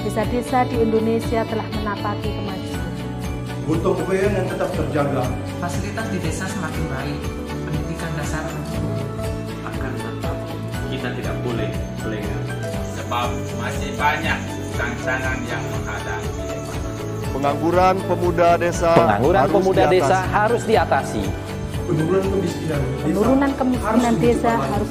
Desa-desa di Indonesia telah menapaki kemajuan. Royong yang tetap terjaga. Fasilitas di desa semakin baik, pendidikan dasar akan tetap kita tidak boleh lengah sebab masih banyak tantangan yang menghadapi. Pengangguran pemuda desa Pengangguran harus pemuda diatasi. desa harus diatasi. Penurunan kemiskinan desa, Penurunan kemiskinan harus desa harus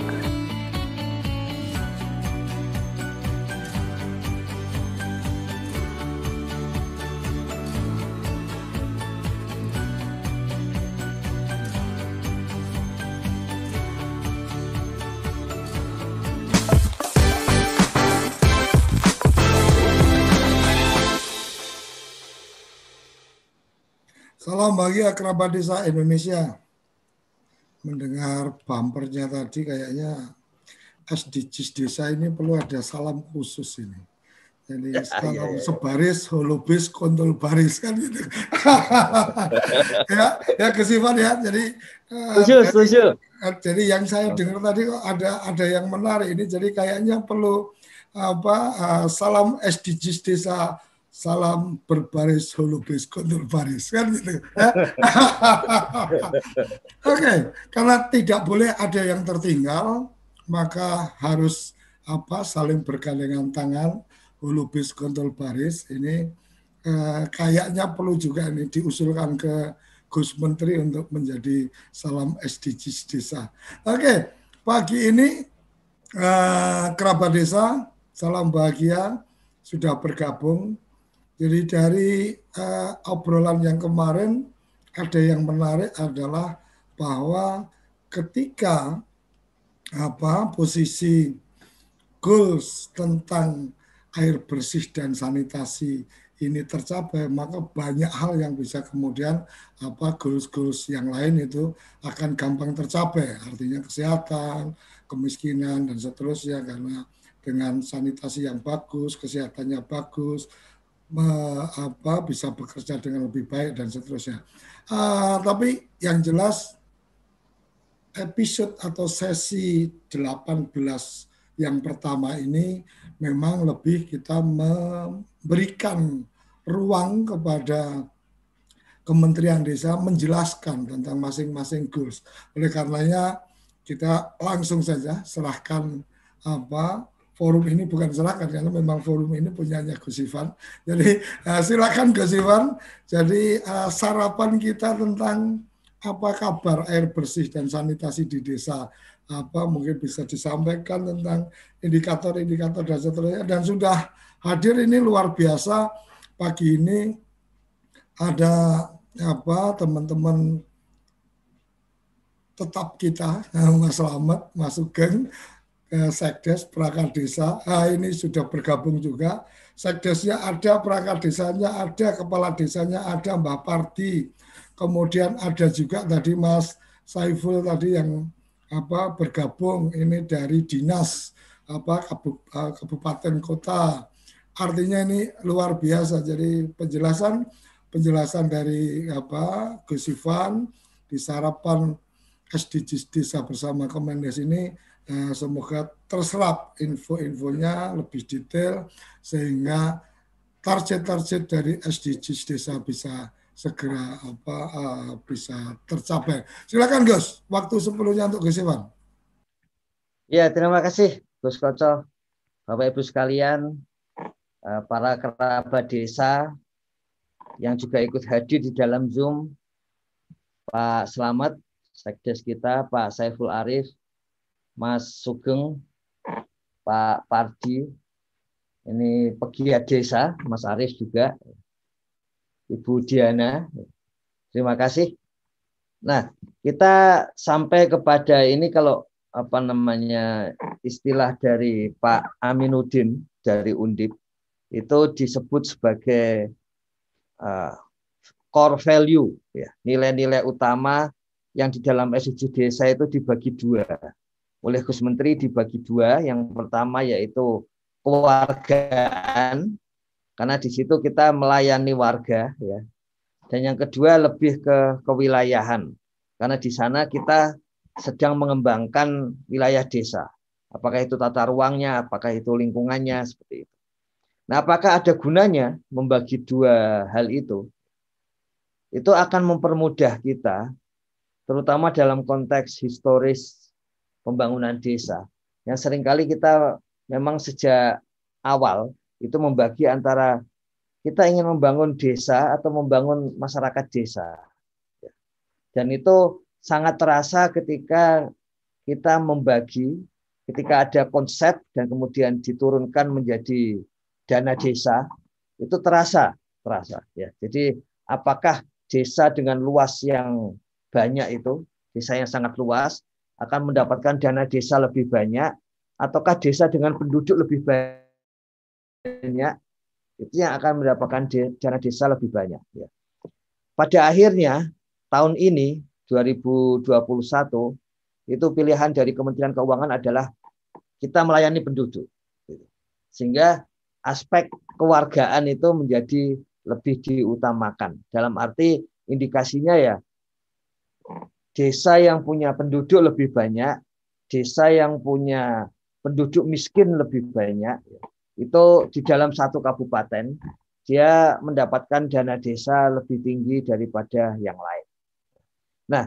Salam bagi kerabat desa Indonesia. Mendengar bumpernya tadi kayaknya SDGs desa ini perlu ada salam khusus ini. Jadi salam sebaris, holobis, kontol baris kan gitu. ya, ya kesifat ya. Jadi setuju, uh, setuju. Jadi yang saya dengar tadi kok ada ada yang menarik ini. Jadi kayaknya perlu apa uh, salam SDGs desa salam berbaris holobis kontur baris kan gitu. Oke, okay. karena tidak boleh ada yang tertinggal, maka harus apa saling bergandengan tangan holobis kontur baris ini eh, kayaknya perlu juga ini diusulkan ke Gus Menteri untuk menjadi salam SDGs desa. Oke, okay. pagi ini eh, kerabat desa salam bahagia sudah bergabung jadi dari uh, obrolan yang kemarin ada yang menarik adalah bahwa ketika apa posisi goals tentang air bersih dan sanitasi ini tercapai maka banyak hal yang bisa kemudian apa goals-goals yang lain itu akan gampang tercapai. Artinya kesehatan kemiskinan dan seterusnya. Karena dengan sanitasi yang bagus kesehatannya bagus me, apa bisa bekerja dengan lebih baik dan seterusnya. Uh, tapi yang jelas episode atau sesi 18 yang pertama ini memang lebih kita memberikan ruang kepada Kementerian Desa menjelaskan tentang masing-masing goals. Oleh karenanya kita langsung saja serahkan apa forum ini bukan serahkan karena memang forum ini punyanya Gus Ivan. Jadi uh, silakan Gus Ivan. Jadi uh, sarapan kita tentang apa kabar air bersih dan sanitasi di desa apa mungkin bisa disampaikan tentang indikator-indikator dan seterusnya dan sudah hadir ini luar biasa pagi ini ada apa teman-teman tetap kita Mas Slamet, Mas Sugeng Sekdes perangkat desa. Nah, ini sudah bergabung juga. Sekdesnya ada, perangkat desanya ada, kepala desanya ada, Mbah Parti. Kemudian ada juga tadi Mas Saiful tadi yang apa bergabung ini dari dinas apa eh, kabupaten kota. Artinya ini luar biasa. Jadi penjelasan penjelasan dari apa Gus Ivan di sarapan SDGs desa bersama Kemendes ini Eh, semoga terserap info-infonya lebih detail sehingga target-target dari SDGs desa bisa segera apa uh, bisa tercapai. Silakan Gus, waktu sepuluhnya untuk Gus Iwan. Ya, terima kasih Gus Koco, Bapak Ibu sekalian, uh, para kerabat desa yang juga ikut hadir di dalam Zoom, Pak Selamat, Sekdes kita, Pak Saiful Arif, Mas Sugeng, Pak Pardi, ini pegiat desa, Mas Arif juga, Ibu Diana. Terima kasih. Nah, kita sampai kepada ini kalau apa namanya istilah dari Pak Aminuddin dari Undip itu disebut sebagai uh, core value ya nilai-nilai utama yang di dalam SDG desa itu dibagi dua oleh Gus Menteri dibagi dua yang pertama yaitu kewargaan karena di situ kita melayani warga ya. Dan yang kedua lebih ke kewilayahan. Karena di sana kita sedang mengembangkan wilayah desa. Apakah itu tata ruangnya, apakah itu lingkungannya seperti itu. Nah, apakah ada gunanya membagi dua hal itu? Itu akan mempermudah kita terutama dalam konteks historis pembangunan desa. Yang sering kali kita memang sejak awal itu membagi antara kita ingin membangun desa atau membangun masyarakat desa. Dan itu sangat terasa ketika kita membagi, ketika ada konsep dan kemudian diturunkan menjadi dana desa, itu terasa, terasa. Ya. Jadi apakah desa dengan luas yang banyak itu, desa yang sangat luas, akan mendapatkan dana desa lebih banyak, ataukah desa dengan penduduk lebih banyak itu yang akan mendapatkan dana desa lebih banyak. Ya. Pada akhirnya tahun ini 2021 itu pilihan dari Kementerian Keuangan adalah kita melayani penduduk, sehingga aspek kewargaan itu menjadi lebih diutamakan. Dalam arti indikasinya ya desa yang punya penduduk lebih banyak, desa yang punya penduduk miskin lebih banyak, itu di dalam satu kabupaten dia mendapatkan dana desa lebih tinggi daripada yang lain. Nah,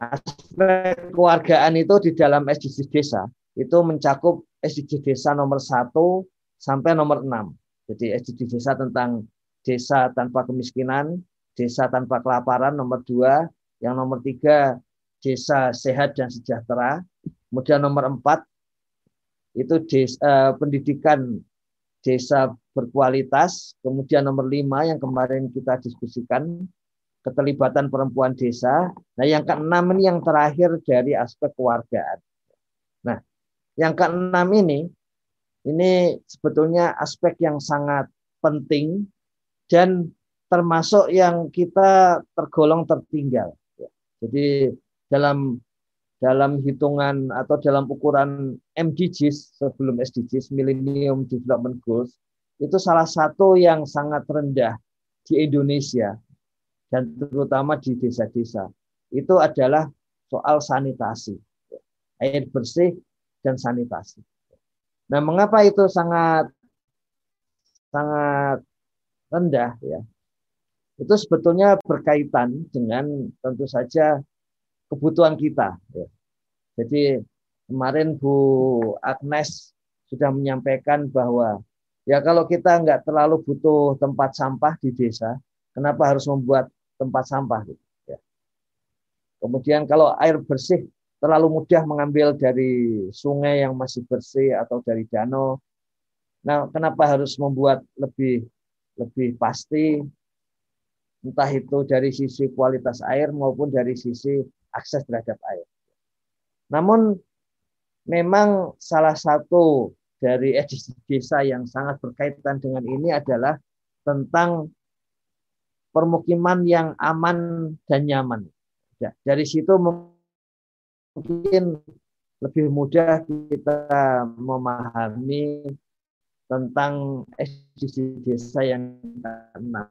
aspek kewargaan itu di dalam SDGs desa itu mencakup SDGs desa nomor satu sampai nomor enam. Jadi SDGs desa tentang desa tanpa kemiskinan, desa tanpa kelaparan nomor dua, yang nomor tiga desa sehat dan sejahtera, kemudian nomor empat itu desa, eh, pendidikan desa berkualitas. Kemudian nomor lima yang kemarin kita diskusikan, keterlibatan perempuan desa. Nah yang keenam ini yang terakhir dari aspek keluargaan. Nah yang keenam ini, ini sebetulnya aspek yang sangat penting dan termasuk yang kita tergolong tertinggal. Jadi dalam dalam hitungan atau dalam ukuran MDGs sebelum SDGs Millennium Development Goals itu salah satu yang sangat rendah di Indonesia dan terutama di desa-desa itu adalah soal sanitasi air bersih dan sanitasi. Nah, mengapa itu sangat sangat rendah ya? Itu sebetulnya berkaitan dengan tentu saja kebutuhan kita. Ya. Jadi kemarin Bu Agnes sudah menyampaikan bahwa ya kalau kita nggak terlalu butuh tempat sampah di desa, kenapa harus membuat tempat sampah? Gitu, ya. Kemudian kalau air bersih terlalu mudah mengambil dari sungai yang masih bersih atau dari danau. Nah, kenapa harus membuat lebih lebih pasti entah itu dari sisi kualitas air maupun dari sisi akses terhadap air. Namun memang salah satu dari edisi desa yang sangat berkaitan dengan ini adalah tentang permukiman yang aman dan nyaman. Ya, dari situ mungkin lebih mudah kita memahami tentang SDG desa yang keenam.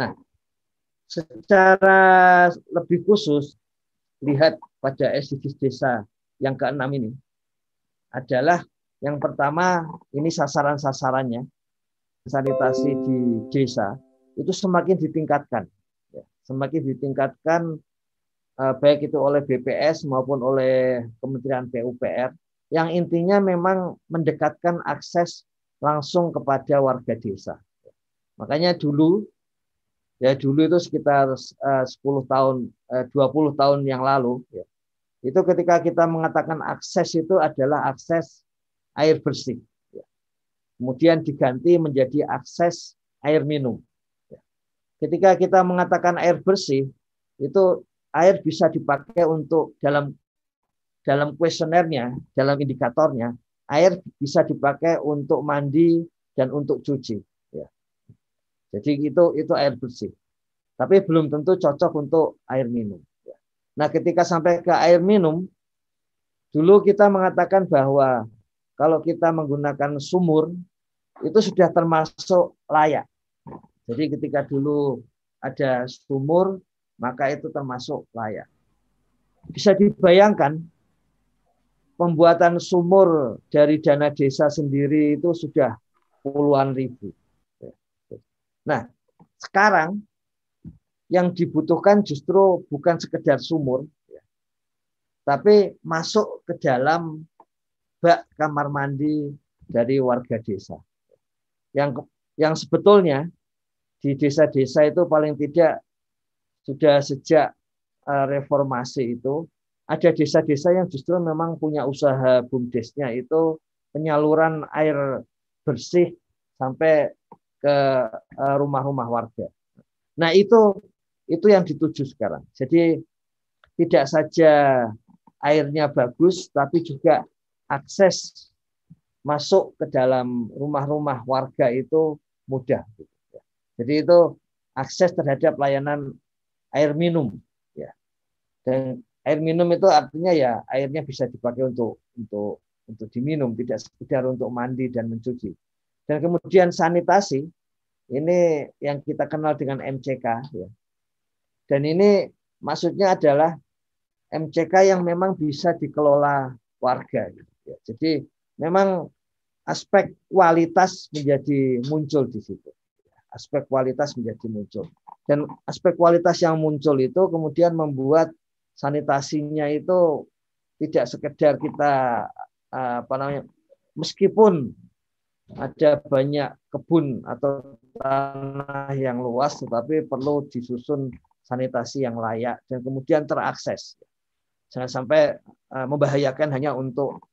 Nah, secara lebih khusus lihat pada SDGs desa yang keenam ini adalah yang pertama ini sasaran-sasarannya sanitasi di desa itu semakin ditingkatkan, ya, semakin ditingkatkan eh, baik itu oleh BPS maupun oleh Kementerian PUPR yang intinya memang mendekatkan akses langsung kepada warga desa. Makanya dulu ya dulu itu sekitar uh, 10 tahun uh, 20 tahun yang lalu ya, itu ketika kita mengatakan akses itu adalah akses air bersih ya. kemudian diganti menjadi akses air minum ya. ketika kita mengatakan air bersih itu air bisa dipakai untuk dalam dalam kuesionernya dalam indikatornya air bisa dipakai untuk mandi dan untuk cuci jadi itu itu air bersih. Tapi belum tentu cocok untuk air minum. Nah, ketika sampai ke air minum, dulu kita mengatakan bahwa kalau kita menggunakan sumur itu sudah termasuk layak. Jadi ketika dulu ada sumur, maka itu termasuk layak. Bisa dibayangkan pembuatan sumur dari dana desa sendiri itu sudah puluhan ribu. Nah, sekarang yang dibutuhkan justru bukan sekedar sumur, ya, tapi masuk ke dalam bak kamar mandi dari warga desa. Yang yang sebetulnya di desa-desa itu paling tidak sudah sejak eh, reformasi itu ada desa-desa yang justru memang punya usaha bumdesnya itu penyaluran air bersih sampai ke eh, rumah-rumah warga. Nah itu itu yang dituju sekarang. Jadi tidak saja airnya bagus, tapi juga akses masuk ke dalam rumah-rumah warga itu mudah. Jadi itu akses terhadap layanan air minum. Ya. Dan air minum itu artinya ya airnya bisa dipakai untuk untuk untuk diminum, tidak sekedar untuk mandi dan mencuci. Dan kemudian sanitasi ini yang kita kenal dengan MCK ya. Dan ini maksudnya adalah MCK yang memang bisa dikelola warga. Ya. Jadi memang aspek kualitas menjadi muncul di situ. Aspek kualitas menjadi muncul. Dan aspek kualitas yang muncul itu kemudian membuat sanitasinya itu tidak sekedar kita apa namanya meskipun ada banyak kebun atau tanah yang luas, tetapi perlu disusun sanitasi yang layak dan kemudian terakses. Jangan sampai eh, membahayakan hanya untuk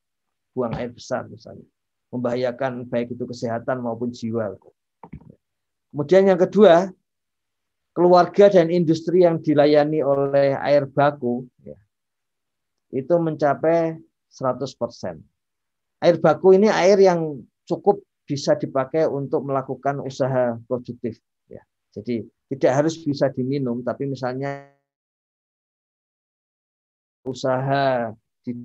buang air besar misalnya. Membahayakan baik itu kesehatan maupun jiwa. Kemudian yang kedua, keluarga dan industri yang dilayani oleh air baku ya, itu mencapai 100%. Air baku ini air yang cukup bisa dipakai untuk melakukan usaha produktif. Ya. Jadi tidak harus bisa diminum, tapi misalnya usaha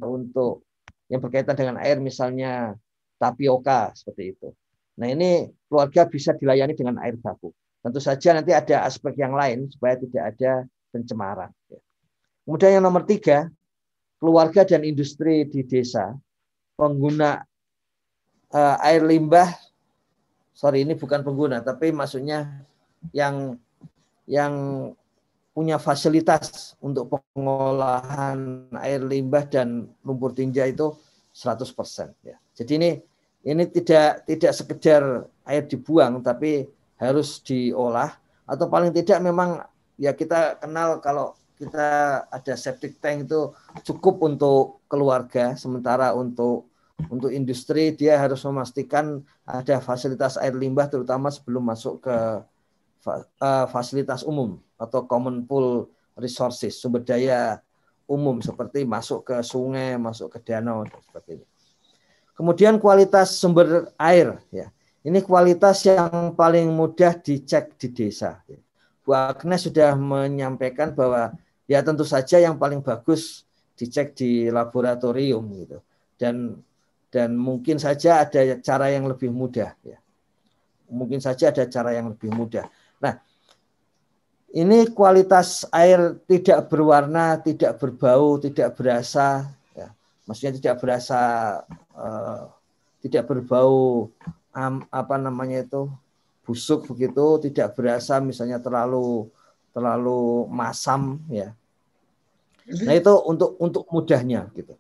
untuk yang berkaitan dengan air, misalnya tapioka seperti itu. Nah ini keluarga bisa dilayani dengan air baku. Tentu saja nanti ada aspek yang lain supaya tidak ada pencemaran. Ya. Kemudian yang nomor tiga, keluarga dan industri di desa pengguna uh, air limbah sorry ini bukan pengguna tapi maksudnya yang yang punya fasilitas untuk pengolahan air limbah dan lumpur tinja itu 100% ya. Jadi ini ini tidak tidak sekedar air dibuang tapi harus diolah atau paling tidak memang ya kita kenal kalau kita ada septic tank itu cukup untuk keluarga sementara untuk untuk industri dia harus memastikan ada fasilitas air limbah terutama sebelum masuk ke eh, fasilitas umum atau common pool resources sumber daya umum seperti masuk ke sungai, masuk ke danau seperti ini. Kemudian kualitas sumber air ya. Ini kualitas yang paling mudah dicek di desa. Bu Agnes sudah menyampaikan bahwa ya tentu saja yang paling bagus dicek di laboratorium gitu. Dan dan mungkin saja ada cara yang lebih mudah ya. Mungkin saja ada cara yang lebih mudah. Nah, ini kualitas air tidak berwarna, tidak berbau, tidak berasa ya. Maksudnya tidak berasa uh, tidak berbau um, apa namanya itu busuk begitu, tidak berasa misalnya terlalu terlalu masam ya. Nah itu untuk untuk mudahnya gitu.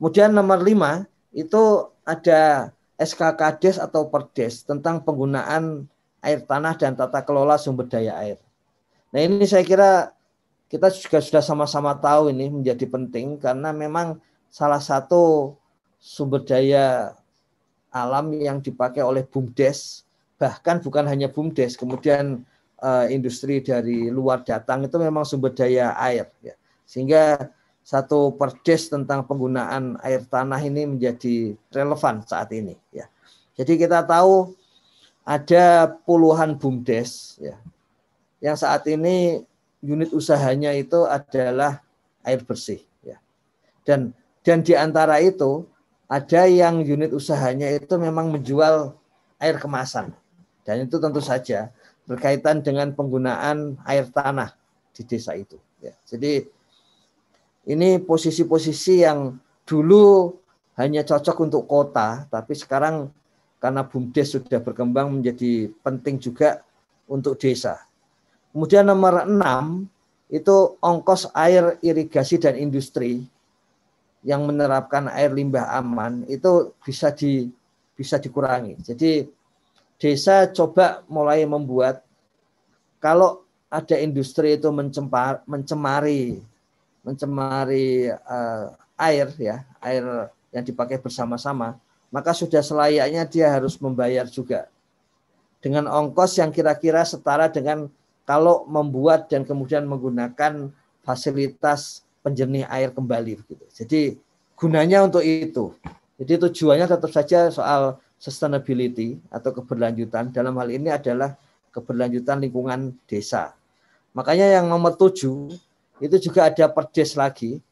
Kemudian nomor lima itu ada SK Kades atau Perdes tentang penggunaan air tanah dan tata kelola sumber daya air. Nah ini saya kira kita juga sudah sama-sama tahu ini menjadi penting karena memang salah satu sumber daya alam yang dipakai oleh BUMDes bahkan bukan hanya BUMDes kemudian uh, industri dari luar datang itu memang sumber daya air ya. Sehingga satu perdes tentang penggunaan air tanah ini menjadi relevan saat ini ya. Jadi kita tahu ada puluhan bumdes ya yang saat ini unit usahanya itu adalah air bersih ya. Dan dan di antara itu ada yang unit usahanya itu memang menjual air kemasan. Dan itu tentu saja berkaitan dengan penggunaan air tanah di desa itu. Ya. Jadi ini posisi-posisi yang dulu hanya cocok untuk kota, tapi sekarang karena BUMDes sudah berkembang menjadi penting juga untuk desa. Kemudian nomor enam itu ongkos air irigasi dan industri yang menerapkan air limbah aman itu bisa di bisa dikurangi. Jadi desa coba mulai membuat kalau ada industri itu mencemar, mencemari mencemari uh, air ya air yang dipakai bersama-sama maka sudah selayaknya dia harus membayar juga dengan ongkos yang kira-kira setara dengan kalau membuat dan kemudian menggunakan fasilitas penjernih air kembali gitu. Jadi gunanya untuk itu. Jadi tujuannya tetap saja soal sustainability atau keberlanjutan. Dalam hal ini adalah keberlanjutan lingkungan desa. Makanya yang nomor tujuh itu juga ada perdes lagi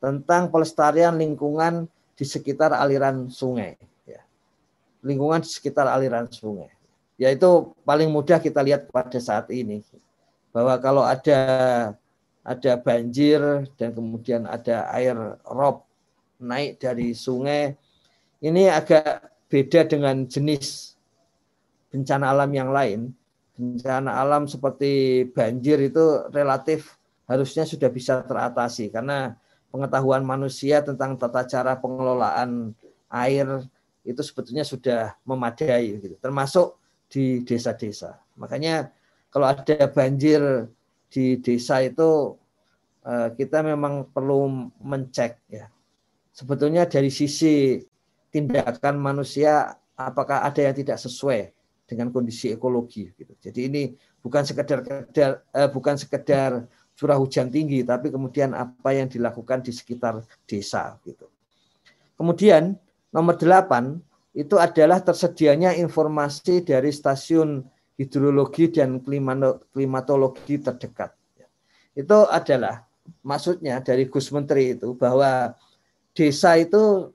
tentang pelestarian lingkungan di sekitar aliran sungai. Ya. Lingkungan di sekitar aliran sungai yaitu paling mudah kita lihat pada saat ini bahwa kalau ada ada banjir dan kemudian ada air rob naik dari sungai ini agak beda dengan jenis bencana alam yang lain bencana alam seperti banjir itu relatif harusnya sudah bisa teratasi karena pengetahuan manusia tentang tata cara pengelolaan air itu sebetulnya sudah memadai gitu termasuk di desa-desa. Makanya kalau ada banjir di desa itu eh, kita memang perlu mencek ya. Sebetulnya dari sisi tindakan manusia apakah ada yang tidak sesuai dengan kondisi ekologi gitu. Jadi ini bukan sekedar, eh, bukan sekedar curah hujan tinggi tapi kemudian apa yang dilakukan di sekitar desa gitu. Kemudian nomor delapan itu adalah tersedianya informasi dari stasiun hidrologi dan klimatologi terdekat. Itu adalah maksudnya dari Gus Menteri itu bahwa desa itu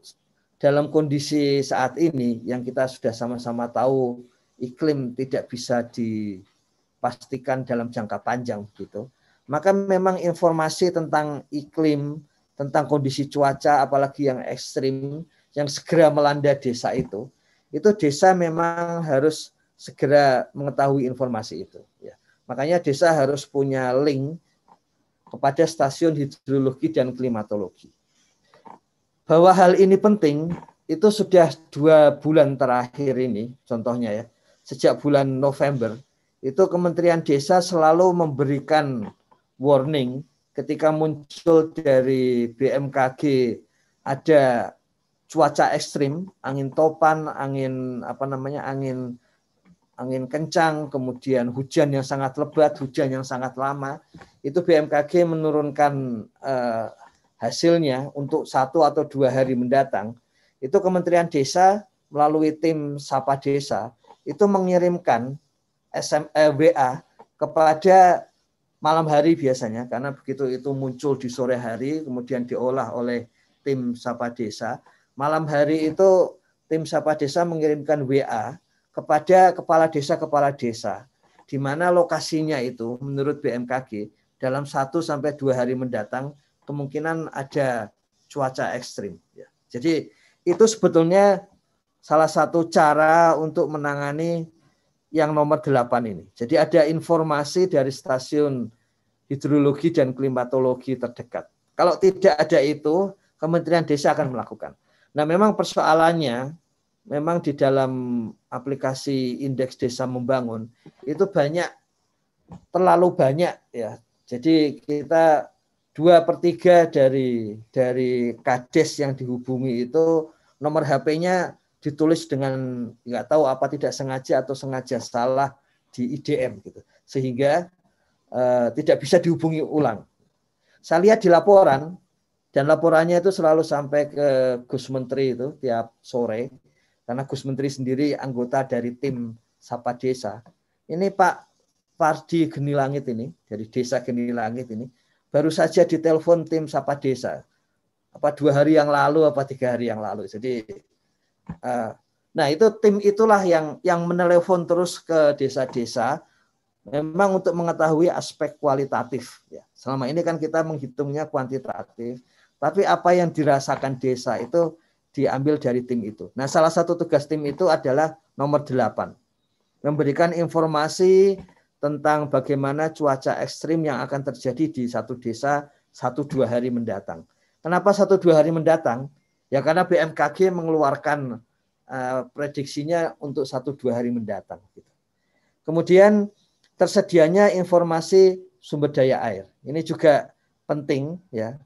dalam kondisi saat ini yang kita sudah sama-sama tahu iklim tidak bisa dipastikan dalam jangka panjang gitu. Maka memang informasi tentang iklim, tentang kondisi cuaca apalagi yang ekstrim yang segera melanda desa itu, itu desa memang harus segera mengetahui informasi itu. Ya. Makanya desa harus punya link kepada stasiun hidrologi dan klimatologi. Bahwa hal ini penting itu sudah dua bulan terakhir ini, contohnya ya, sejak bulan November itu Kementerian Desa selalu memberikan warning ketika muncul dari BMKG ada cuaca ekstrim, angin topan, angin apa namanya, angin angin kencang, kemudian hujan yang sangat lebat, hujan yang sangat lama, itu BMKG menurunkan eh, hasilnya untuk satu atau dua hari mendatang. Itu Kementerian Desa melalui tim Sapa Desa itu mengirimkan SM, eh, kepada malam hari biasanya karena begitu itu muncul di sore hari kemudian diolah oleh tim Sapa Desa malam hari itu tim Sapa Desa mengirimkan WA kepada kepala desa kepala desa di mana lokasinya itu menurut BMKG dalam satu sampai dua hari mendatang kemungkinan ada cuaca ekstrim. Ya. Jadi itu sebetulnya salah satu cara untuk menangani yang nomor 8 ini. Jadi ada informasi dari stasiun hidrologi dan klimatologi terdekat. Kalau tidak ada itu, Kementerian Desa akan melakukan. Nah, memang persoalannya memang di dalam aplikasi indeks desa membangun itu banyak terlalu banyak ya. Jadi kita dua per tiga dari dari kades yang dihubungi itu nomor HP-nya ditulis dengan nggak tahu apa tidak sengaja atau sengaja salah di IDM gitu sehingga uh, tidak bisa dihubungi ulang. Saya lihat di laporan dan laporannya itu selalu sampai ke Gus Menteri itu tiap sore karena Gus Menteri sendiri anggota dari tim Sapa Desa. Ini Pak Pardi Geni Langit ini dari Desa Geni Langit ini baru saja ditelepon tim Sapa Desa. Apa dua hari yang lalu apa tiga hari yang lalu. Jadi nah itu tim itulah yang yang menelepon terus ke desa-desa memang untuk mengetahui aspek kualitatif ya. Selama ini kan kita menghitungnya kuantitatif, tapi apa yang dirasakan desa itu diambil dari tim itu. Nah, salah satu tugas tim itu adalah nomor 8. Memberikan informasi tentang bagaimana cuaca ekstrim yang akan terjadi di satu desa satu dua hari mendatang. Kenapa satu dua hari mendatang? Ya karena BMKG mengeluarkan uh, prediksinya untuk satu dua hari mendatang. Gitu. Kemudian tersedianya informasi sumber daya air. Ini juga penting ya,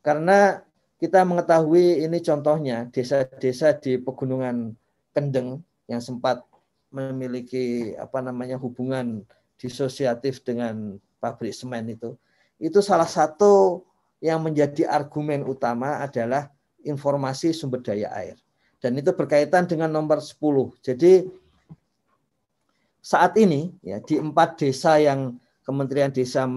karena kita mengetahui ini contohnya desa-desa di pegunungan Kendeng yang sempat memiliki apa namanya hubungan disosiatif dengan pabrik semen itu. Itu salah satu yang menjadi argumen utama adalah informasi sumber daya air. Dan itu berkaitan dengan nomor 10. Jadi saat ini ya di empat desa yang Kementerian Desa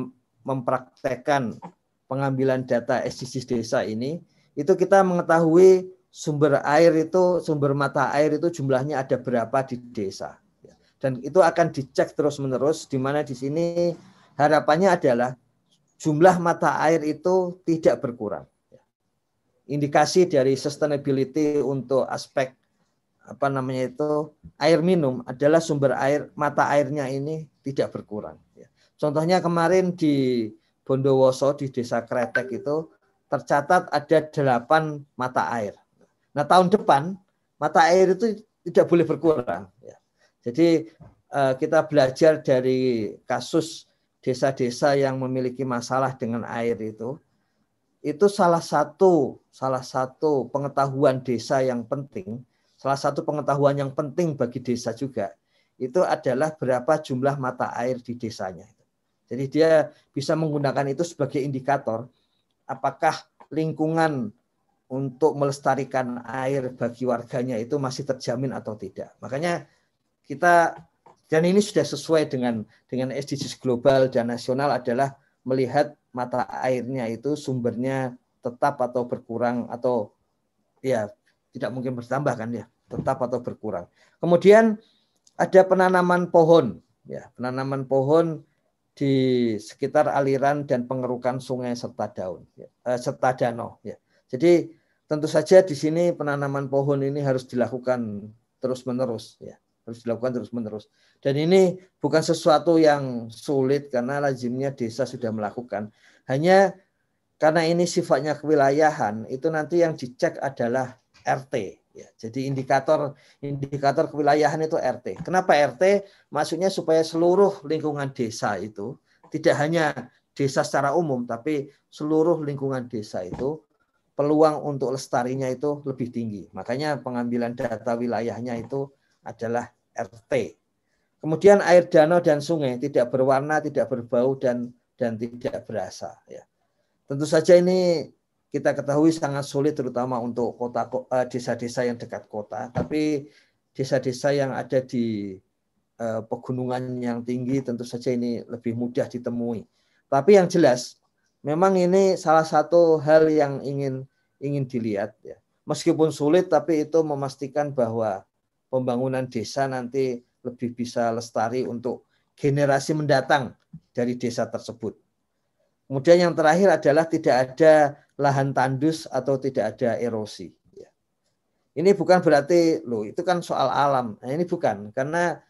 mempraktekkan pengambilan data SDGs desa ini itu kita mengetahui sumber air itu sumber mata air itu jumlahnya ada berapa di desa dan itu akan dicek terus menerus di mana di sini harapannya adalah jumlah mata air itu tidak berkurang indikasi dari sustainability untuk aspek apa namanya itu air minum adalah sumber air mata airnya ini tidak berkurang contohnya kemarin di Bondowoso di desa Kretek itu tercatat ada delapan mata air. Nah tahun depan mata air itu tidak boleh berkurang. Ya. Jadi eh, kita belajar dari kasus desa-desa yang memiliki masalah dengan air itu, itu salah satu salah satu pengetahuan desa yang penting, salah satu pengetahuan yang penting bagi desa juga itu adalah berapa jumlah mata air di desanya. Jadi dia bisa menggunakan itu sebagai indikator apakah lingkungan untuk melestarikan air bagi warganya itu masih terjamin atau tidak. Makanya kita dan ini sudah sesuai dengan dengan SDGs global dan nasional adalah melihat mata airnya itu sumbernya tetap atau berkurang atau ya tidak mungkin bertambah kan ya tetap atau berkurang. Kemudian ada penanaman pohon ya penanaman pohon di sekitar aliran dan pengerukan sungai serta daun ya, eh, serta danau ya. Jadi tentu saja di sini penanaman pohon ini harus dilakukan terus-menerus ya, harus dilakukan terus-menerus. Dan ini bukan sesuatu yang sulit karena lazimnya desa sudah melakukan. Hanya karena ini sifatnya kewilayahan, itu nanti yang dicek adalah RT Ya, jadi indikator indikator kewilayahan itu RT. Kenapa RT? Maksudnya supaya seluruh lingkungan desa itu tidak hanya desa secara umum, tapi seluruh lingkungan desa itu peluang untuk lestarinya itu lebih tinggi. Makanya pengambilan data wilayahnya itu adalah RT. Kemudian air danau dan sungai tidak berwarna, tidak berbau dan dan tidak berasa. Ya. Tentu saja ini kita ketahui sangat sulit terutama untuk kota eh, desa-desa yang dekat kota, tapi desa-desa yang ada di eh, pegunungan yang tinggi tentu saja ini lebih mudah ditemui. Tapi yang jelas memang ini salah satu hal yang ingin ingin dilihat ya. Meskipun sulit tapi itu memastikan bahwa pembangunan desa nanti lebih bisa lestari untuk generasi mendatang dari desa tersebut. Kemudian yang terakhir adalah tidak ada lahan tandus atau tidak ada erosi. Ya. Ini bukan berarti loh itu kan soal alam. Nah, ini bukan karena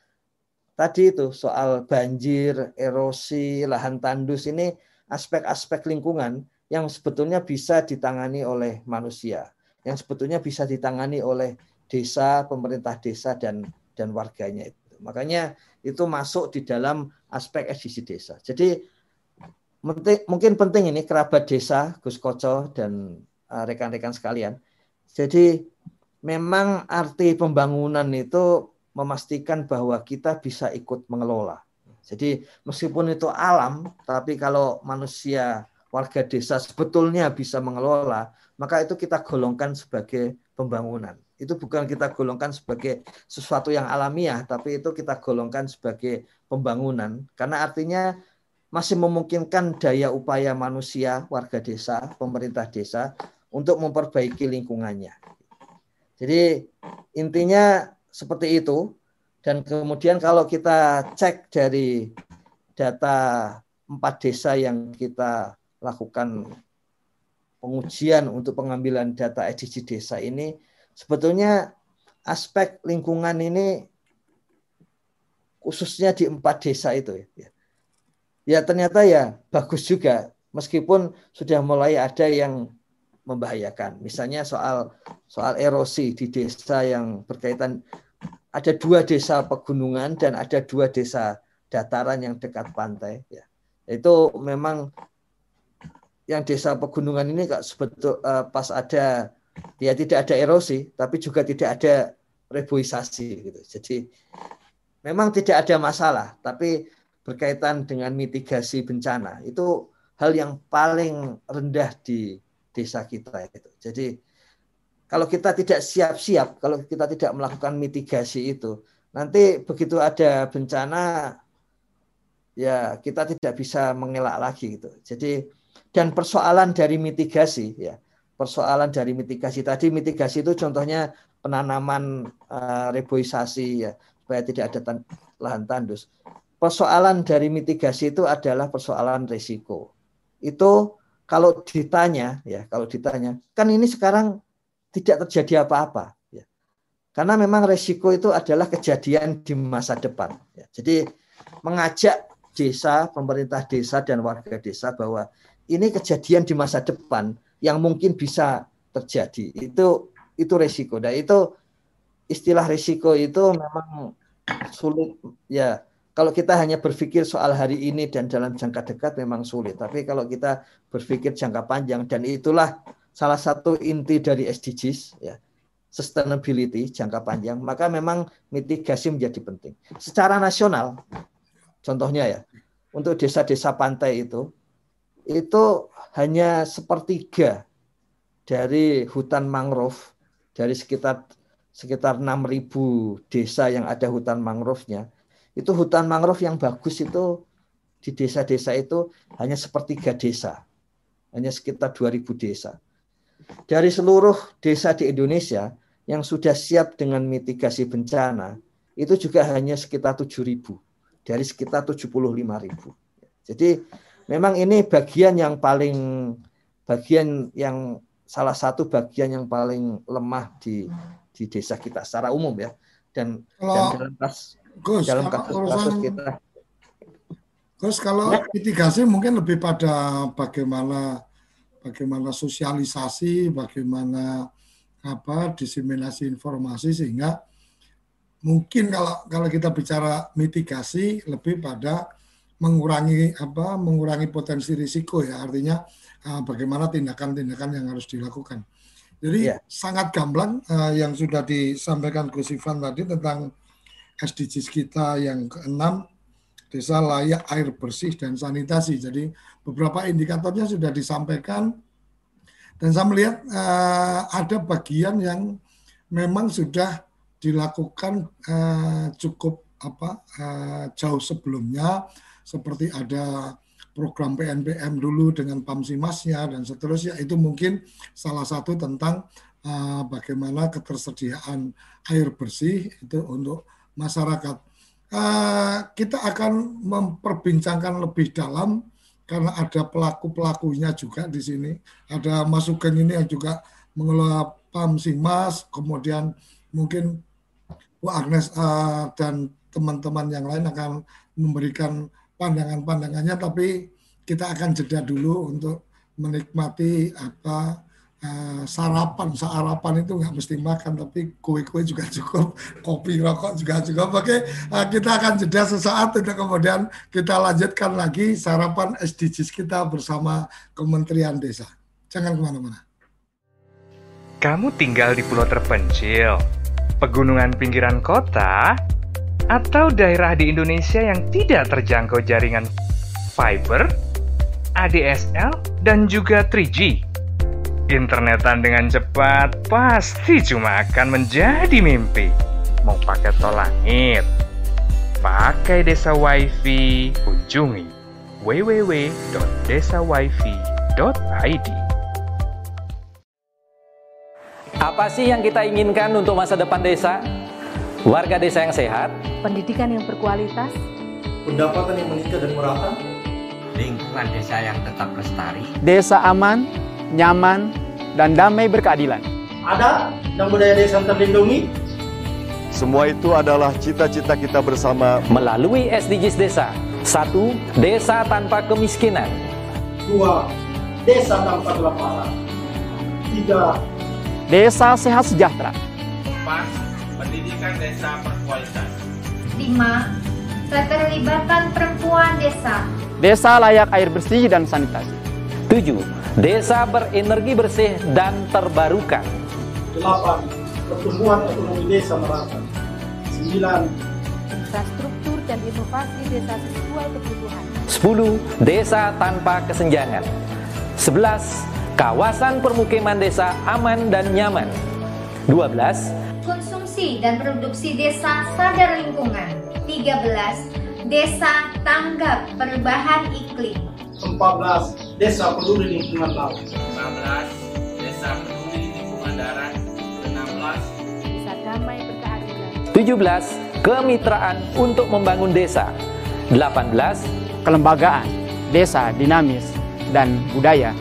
tadi itu soal banjir, erosi, lahan tandus ini aspek-aspek lingkungan yang sebetulnya bisa ditangani oleh manusia, yang sebetulnya bisa ditangani oleh desa, pemerintah desa dan dan warganya itu. Makanya itu masuk di dalam aspek SDG desa. Jadi mungkin penting ini kerabat desa Gus Koco dan uh, rekan-rekan sekalian. Jadi memang arti pembangunan itu memastikan bahwa kita bisa ikut mengelola. Jadi meskipun itu alam, tapi kalau manusia warga desa sebetulnya bisa mengelola, maka itu kita golongkan sebagai pembangunan. Itu bukan kita golongkan sebagai sesuatu yang alamiah, tapi itu kita golongkan sebagai pembangunan. Karena artinya masih memungkinkan daya upaya manusia, warga desa, pemerintah desa untuk memperbaiki lingkungannya. Jadi intinya seperti itu. Dan kemudian kalau kita cek dari data empat desa yang kita lakukan pengujian untuk pengambilan data SDG desa ini, sebetulnya aspek lingkungan ini khususnya di empat desa itu ya. Ya ternyata ya bagus juga meskipun sudah mulai ada yang membahayakan. Misalnya soal soal erosi di desa yang berkaitan ada dua desa pegunungan dan ada dua desa dataran yang dekat pantai. Ya. Itu memang yang desa pegunungan ini kak sebetul uh, pas ada ya tidak ada erosi, tapi juga tidak ada reboisasi gitu. Jadi memang tidak ada masalah, tapi berkaitan dengan mitigasi bencana itu hal yang paling rendah di desa kita itu. Jadi kalau kita tidak siap-siap, kalau kita tidak melakukan mitigasi itu, nanti begitu ada bencana ya kita tidak bisa mengelak lagi gitu. Jadi dan persoalan dari mitigasi ya, persoalan dari mitigasi tadi mitigasi itu contohnya penanaman uh, reboisasi ya supaya tidak ada tan lahan tandus. Persoalan dari mitigasi itu adalah persoalan risiko. Itu kalau ditanya ya kalau ditanya kan ini sekarang tidak terjadi apa-apa ya. karena memang resiko itu adalah kejadian di masa depan ya. jadi mengajak desa pemerintah desa dan warga desa bahwa ini kejadian di masa depan yang mungkin bisa terjadi itu itu resiko dan itu istilah resiko itu memang sulit ya kalau kita hanya berpikir soal hari ini dan dalam jangka dekat memang sulit. Tapi kalau kita berpikir jangka panjang dan itulah salah satu inti dari SDGs ya, sustainability jangka panjang, maka memang mitigasi menjadi penting. Secara nasional contohnya ya, untuk desa-desa pantai itu itu hanya sepertiga dari hutan mangrove dari sekitar sekitar 6.000 desa yang ada hutan mangrove-nya itu hutan mangrove yang bagus itu di desa-desa itu hanya sepertiga desa. Hanya sekitar 2000 desa. Dari seluruh desa di Indonesia yang sudah siap dengan mitigasi bencana, itu juga hanya sekitar 7000 dari sekitar 75.000. Jadi memang ini bagian yang paling bagian yang salah satu bagian yang paling lemah di di desa kita secara umum ya. Dan, Kalau, dan dalam kas, Gus, dalam kasus, urusan kasus kita Terus kalau mitigasi mungkin lebih pada bagaimana bagaimana sosialisasi, bagaimana apa diseminasi informasi sehingga mungkin kalau kalau kita bicara mitigasi lebih pada mengurangi apa mengurangi potensi risiko ya artinya uh, bagaimana tindakan-tindakan yang harus dilakukan. Jadi yeah. sangat gamblang uh, yang sudah disampaikan Gus Ivan tadi tentang SDGs kita yang keenam desa layak air bersih dan sanitasi. Jadi beberapa indikatornya sudah disampaikan dan saya melihat uh, ada bagian yang memang sudah dilakukan uh, cukup apa uh, jauh sebelumnya seperti ada program PNPM dulu dengan Pamsimasnya dan seterusnya itu mungkin salah satu tentang uh, bagaimana ketersediaan air bersih itu untuk masyarakat Uh, kita akan memperbincangkan lebih dalam karena ada pelaku-pelakunya juga di sini. Ada masukan ini yang juga mengelola PAM Simas, kemudian mungkin Bu Agnes uh, dan teman-teman yang lain akan memberikan pandangan-pandangannya, tapi kita akan jeda dulu untuk menikmati apa uh, sarapan. Sarapan itu nggak mesti makan tapi kue-kue juga cukup kopi rokok juga cukup. Oke uh, kita akan jeda sesaat untuk kemudian kita lanjutkan lagi sarapan SDGs kita bersama Kementerian Desa. Jangan ke mana-mana. Kamu tinggal di pulau terpencil pegunungan pinggiran kota atau daerah di Indonesia yang tidak terjangkau jaringan fiber ADSL, dan juga 3G. Internetan dengan cepat pasti cuma akan menjadi mimpi. Mau pakai tol langit, pakai desa wifi, kunjungi www.desawifi.id. Apa sih yang kita inginkan untuk masa depan desa? Warga desa yang sehat, pendidikan yang berkualitas, pendapatan yang meningkat dan merata, lingkungan desa yang tetap lestari, desa aman, nyaman, dan damai berkeadilan. Ada dan budaya desa terlindungi. Semua itu adalah cita-cita kita bersama melalui SDGs Desa. Satu, desa tanpa kemiskinan. Dua, desa tanpa kelaparan. Tiga, desa sehat sejahtera. Empat, pendidikan desa berkualitas. Lima, keterlibatan perempuan desa. Desa layak air bersih dan sanitasi. 7. Desa berenergi bersih dan terbarukan. 8. Pertumbuhan ekonomi desa merata. 9. Infrastruktur dan inovasi desa sesuai kebutuhan. 10. Desa tanpa kesenjangan. 11. Kawasan permukiman desa aman dan nyaman. 12. Konsumsi dan produksi desa sadar lingkungan. 13 Desa tanggap perubahan iklim. 14. Desa peduli lingkungan laut. 15. Desa peduli lingkungan darat. 16. Desa damai berkeadilan. 17. Kemitraan untuk membangun desa. 18. Kelembagaan, desa dinamis, dan budaya,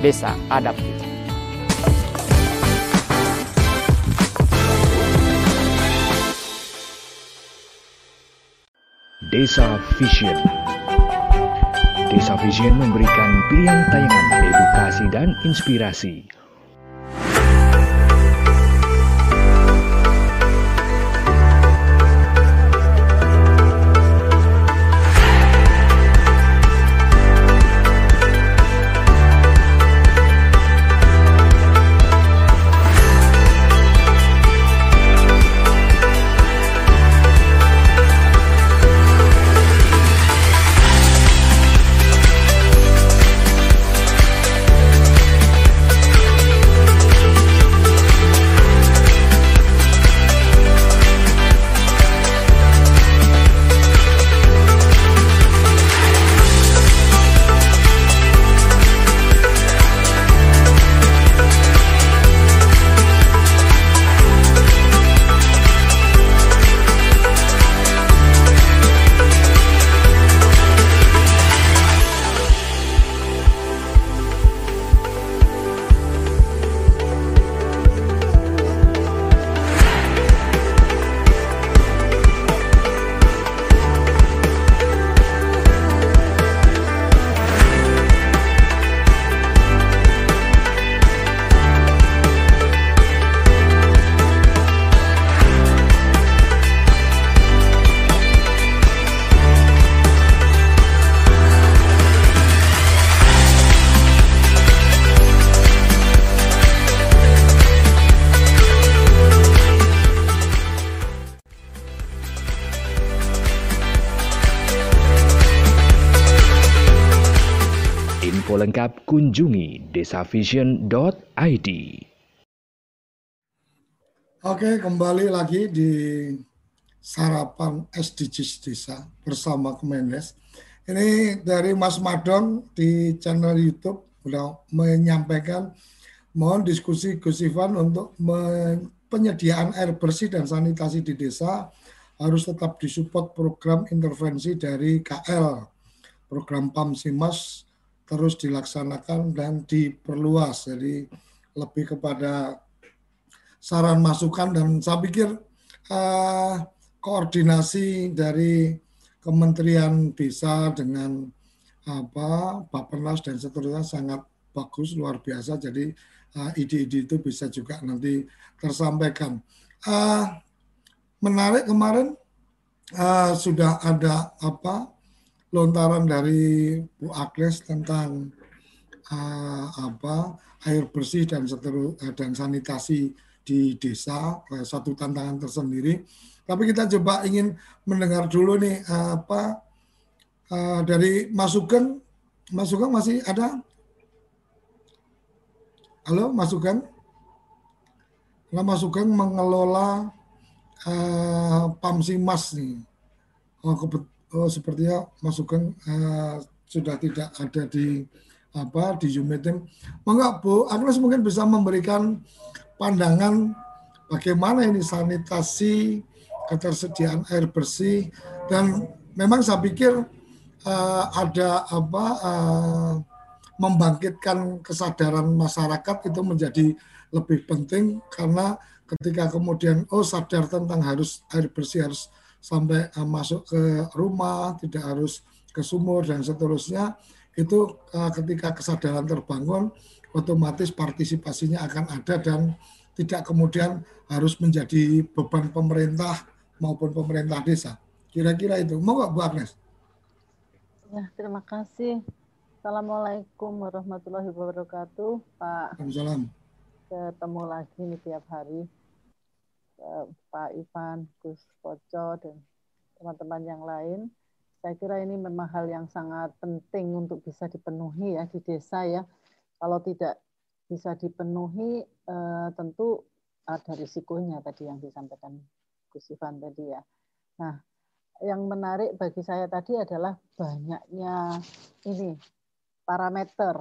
desa adaptif. Desa Vision. Desa Vision memberikan pilihan tayangan edukasi dan inspirasi desavision.id. Oke, kembali lagi di sarapan SDGs Desa bersama Kemendes. Ini dari Mas Madong di channel YouTube sudah menyampaikan mohon diskusi Gus Ivan untuk penyediaan air bersih dan sanitasi di desa harus tetap disupport program intervensi dari KL, program PAM Simas terus dilaksanakan dan diperluas. Jadi lebih kepada saran masukan dan saya pikir uh, koordinasi dari Kementerian Desa dengan apa Bapenas dan seterusnya sangat bagus luar biasa. Jadi uh, ide-ide itu bisa juga nanti tersampaikan. Uh, menarik kemarin uh, sudah ada apa lontaran dari Bu Agnes tentang uh, apa air bersih dan seterus dan sanitasi di desa satu tantangan tersendiri tapi kita coba ingin mendengar dulu nih apa uh, dari Mas Sugeng. Mas Sugeng masih ada? Halo, Mas Sugeng. Nah, Mas Sugeng mengelola uh, Pamsimas nih. Oh, oh sepertinya Mas Sugeng uh, sudah tidak ada di apa di Zoom meeting. Mengapa Bu Agnes mungkin bisa memberikan pandangan bagaimana ini sanitasi ketersediaan air bersih dan memang saya pikir uh, ada apa uh, membangkitkan kesadaran masyarakat itu menjadi lebih penting karena ketika kemudian oh sadar tentang harus air bersih harus sampai uh, masuk ke rumah tidak harus ke sumur dan seterusnya itu uh, ketika kesadaran terbangun otomatis partisipasinya akan ada dan tidak kemudian harus menjadi beban pemerintah maupun pemerintah desa. Kira-kira itu. Mau nggak Bu Agnes? Ya, terima kasih. Assalamualaikum warahmatullahi wabarakatuh, Pak. Waalaikumsalam. Ketemu lagi nih tiap hari. Eh, Pak Ivan, Gus Koco, dan teman-teman yang lain. Saya kira ini memang hal yang sangat penting untuk bisa dipenuhi ya di desa ya. Kalau tidak bisa dipenuhi, eh, tentu ada risikonya tadi yang disampaikan Gus Ivan tadi ya. Nah, yang menarik bagi saya tadi adalah banyaknya ini parameter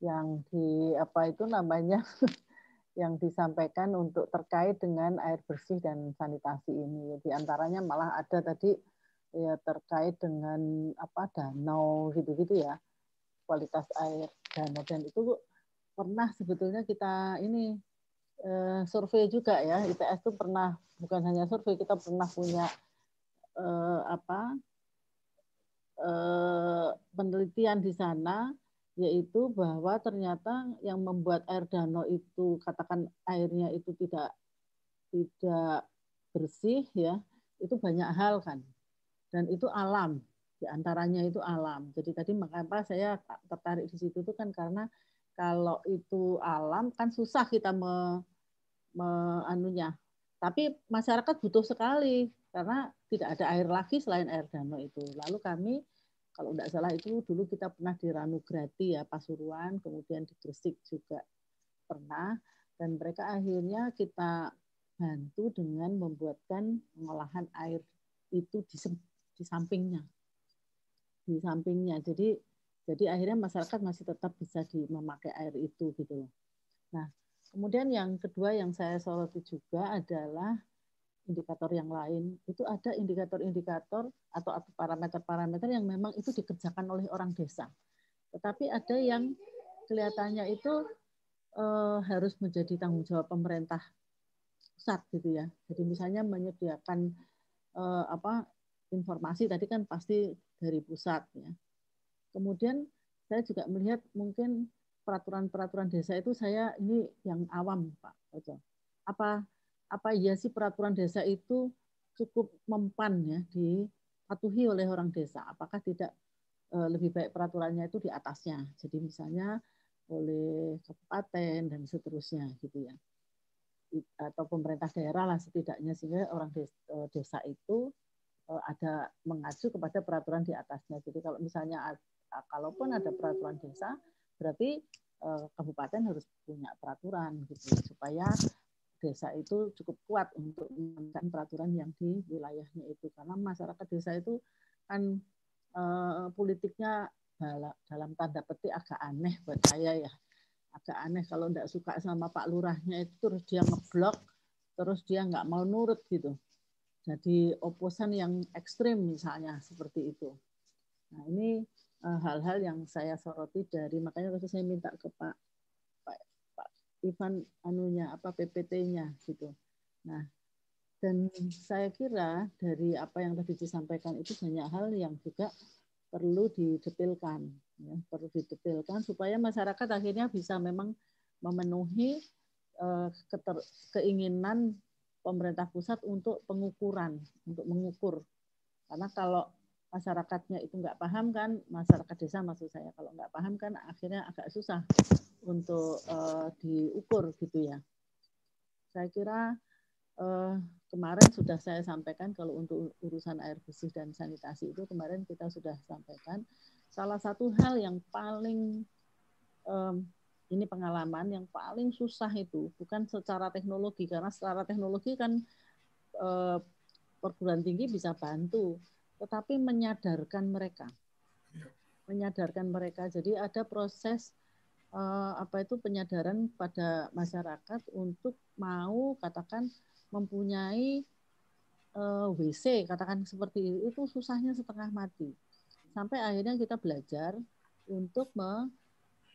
yang di apa itu namanya yang disampaikan untuk terkait dengan air bersih dan sanitasi ini. Di antaranya malah ada tadi ya terkait dengan apa danau gitu-gitu ya. Kualitas air danau. Dan itu pernah sebetulnya kita ini uh, survei juga ya. ITS itu pernah bukan hanya survei kita pernah punya uh, apa uh, penelitian di sana yaitu bahwa ternyata yang membuat air danau itu katakan airnya itu tidak tidak bersih ya itu banyak hal kan dan itu alam di antaranya itu alam jadi tadi mengapa saya tertarik di situ itu kan karena kalau itu alam kan susah kita me, me anunya. Tapi masyarakat butuh sekali karena tidak ada air lagi selain air danau itu. Lalu kami kalau tidak salah itu dulu kita pernah di Ranugrati ya Pasuruan, kemudian di Gresik juga pernah dan mereka akhirnya kita bantu dengan membuatkan pengolahan air itu di, di sampingnya. Di sampingnya. Jadi jadi akhirnya masyarakat masih tetap bisa di, memakai air itu gitu loh. Nah, kemudian yang kedua yang saya soroti juga adalah indikator yang lain. Itu ada indikator-indikator atau parameter-parameter yang memang itu dikerjakan oleh orang desa. Tetapi ada yang kelihatannya itu eh, harus menjadi tanggung jawab pemerintah pusat gitu ya. Jadi misalnya menyediakan eh, apa informasi tadi kan pasti dari pusat ya Kemudian saya juga melihat mungkin peraturan-peraturan desa itu saya ini yang awam Pak Ojo. Apa apa ya sih peraturan desa itu cukup mempan ya dipatuhi oleh orang desa? Apakah tidak eh, lebih baik peraturannya itu di atasnya? Jadi misalnya oleh kabupaten dan seterusnya gitu ya atau pemerintah daerah lah setidaknya sehingga orang eh, desa itu eh, ada mengacu kepada peraturan di atasnya. Jadi kalau misalnya kalaupun ada peraturan desa, berarti kabupaten harus punya peraturan gitu supaya desa itu cukup kuat untuk menjalankan peraturan yang di wilayahnya itu. Karena masyarakat desa itu kan eh, politiknya dalam tanda petik agak aneh buat saya ya. Agak aneh kalau tidak suka sama Pak Lurahnya itu terus dia ngeblok terus dia nggak mau nurut gitu. Jadi oposan yang ekstrim misalnya seperti itu. Nah ini Eh, hal-hal yang saya soroti dari makanya waktu saya minta ke Pak Ivan anunya apa PPT-nya gitu. Nah, Dan saya kira dari apa yang tadi disampaikan itu banyak hal yang juga perlu didetilkan, ya, perlu didetilkan supaya masyarakat akhirnya bisa memang memenuhi uh, keter, keinginan pemerintah pusat untuk pengukuran, untuk mengukur. Karena kalau masyarakatnya itu nggak paham kan, masyarakat desa maksud saya kalau nggak paham kan akhirnya agak susah untuk uh, diukur gitu ya. Saya kira uh, kemarin sudah saya sampaikan kalau untuk urusan air bersih dan sanitasi itu kemarin kita sudah sampaikan. Salah satu hal yang paling um, ini pengalaman yang paling susah itu bukan secara teknologi karena secara teknologi kan uh, perguruan tinggi bisa bantu tetapi menyadarkan mereka. Menyadarkan mereka. Jadi ada proses uh, apa itu penyadaran pada masyarakat untuk mau katakan mempunyai uh, eh, WC katakan seperti itu, itu susahnya setengah mati. Sampai akhirnya kita belajar untuk me,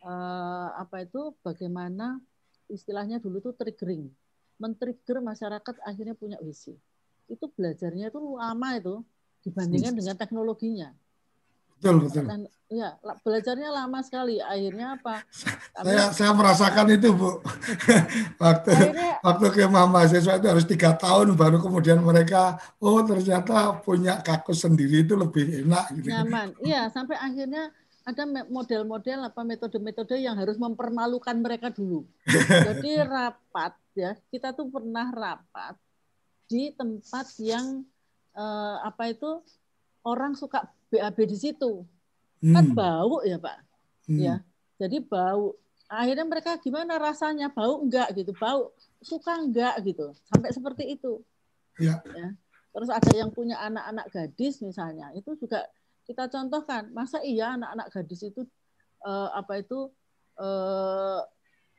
uh, apa itu bagaimana istilahnya dulu tuh triggering. Men-trigger masyarakat akhirnya punya WC itu belajarnya itu lama itu dibandingkan dengan teknologinya Betul, betul. Dan, ya, belajarnya lama sekali. Akhirnya apa? Saya saya merasakan itu, Bu. waktu akhirnya, waktu ke mahasiswa itu harus tiga tahun baru kemudian mereka, oh ternyata punya kakus sendiri itu lebih enak gitu. Nyaman. Iya, sampai akhirnya ada model-model apa metode-metode yang harus mempermalukan mereka dulu. Jadi rapat ya, kita tuh pernah rapat di tempat yang eh, apa itu orang suka BAB di situ. Kan hmm. Kan bau ya, Pak. Hmm. Ya. Jadi bau. Akhirnya mereka gimana rasanya? Bau enggak gitu. Bau suka enggak gitu. Sampai seperti itu. Ya. ya. Terus ada yang punya anak-anak gadis misalnya, itu juga kita contohkan. Masa iya anak-anak gadis itu eh, apa itu eh,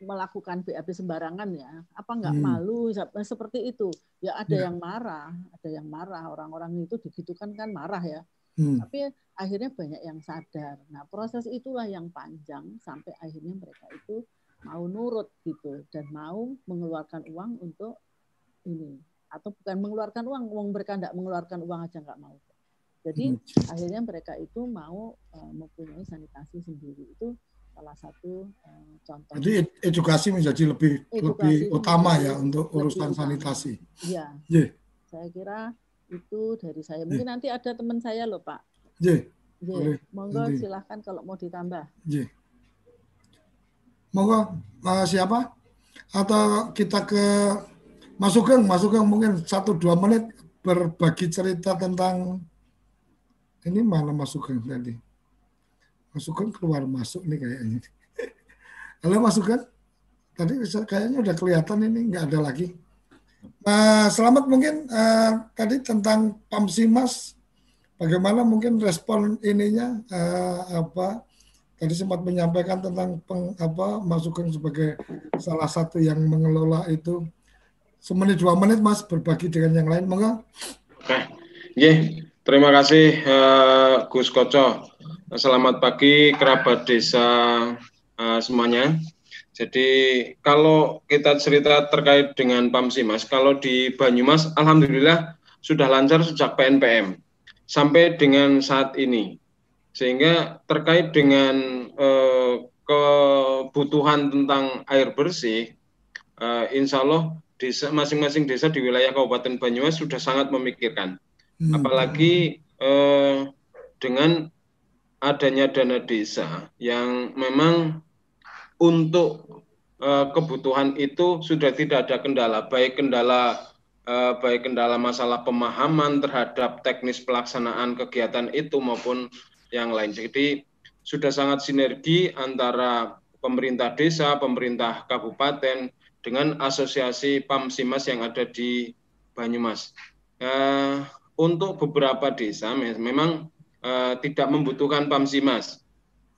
melakukan BAB sembarangan ya? Apa enggak hmm. malu seperti itu? Ya ada ya. yang marah, ada yang marah. Orang-orang itu digitukan kan marah ya. Hmm. Tapi akhirnya banyak yang sadar. Nah, proses itulah yang panjang sampai akhirnya mereka itu mau nurut gitu dan mau mengeluarkan uang untuk ini atau bukan mengeluarkan uang, uang mereka tidak mengeluarkan uang aja nggak mau. Jadi hmm. akhirnya mereka itu mau uh, mempunyai sanitasi sendiri itu salah satu uh, contoh. Jadi edukasi menjadi lebih edukasi lebih utama ya untuk urusan sanitasi. Iya. Yeah. Saya kira itu dari saya. Mungkin nanti ada teman saya loh Pak. J. J. Monggo J. silahkan kalau mau ditambah. J. Monggo uh, siapa? Atau kita ke Mas Sugeng, Mas Sugeng mungkin satu dua menit berbagi cerita tentang ini mana Mas Sugeng tadi? Mas Sugeng keluar masuk nih kayaknya. Halo Mas Sugeng, tadi kayaknya udah kelihatan ini nggak ada lagi. Uh, selamat mungkin uh, tadi tentang Pamsimas, bagaimana mungkin respon ininya uh, apa? Tadi sempat menyampaikan tentang peng, apa masukan sebagai salah satu yang mengelola itu. Semenit dua menit Mas berbagi dengan yang lain, monggo. Oke, yeah. terima kasih uh, Gus Koco. Selamat pagi kerabat desa uh, semuanya. Jadi kalau kita cerita terkait dengan Pamsimas, kalau di Banyumas alhamdulillah sudah lancar sejak PNPM sampai dengan saat ini. Sehingga terkait dengan eh, kebutuhan tentang air bersih, eh, insya Allah desa masing-masing desa di wilayah Kabupaten Banyumas sudah sangat memikirkan. Hmm. Apalagi eh, dengan adanya dana desa yang memang untuk uh, kebutuhan itu sudah tidak ada kendala, baik kendala uh, baik kendala masalah pemahaman terhadap teknis pelaksanaan kegiatan itu maupun yang lain. Jadi sudah sangat sinergi antara pemerintah desa, pemerintah kabupaten dengan asosiasi PAMSIMAS yang ada di Banyumas. Uh, untuk beberapa desa memang uh, tidak membutuhkan PAMSIMAS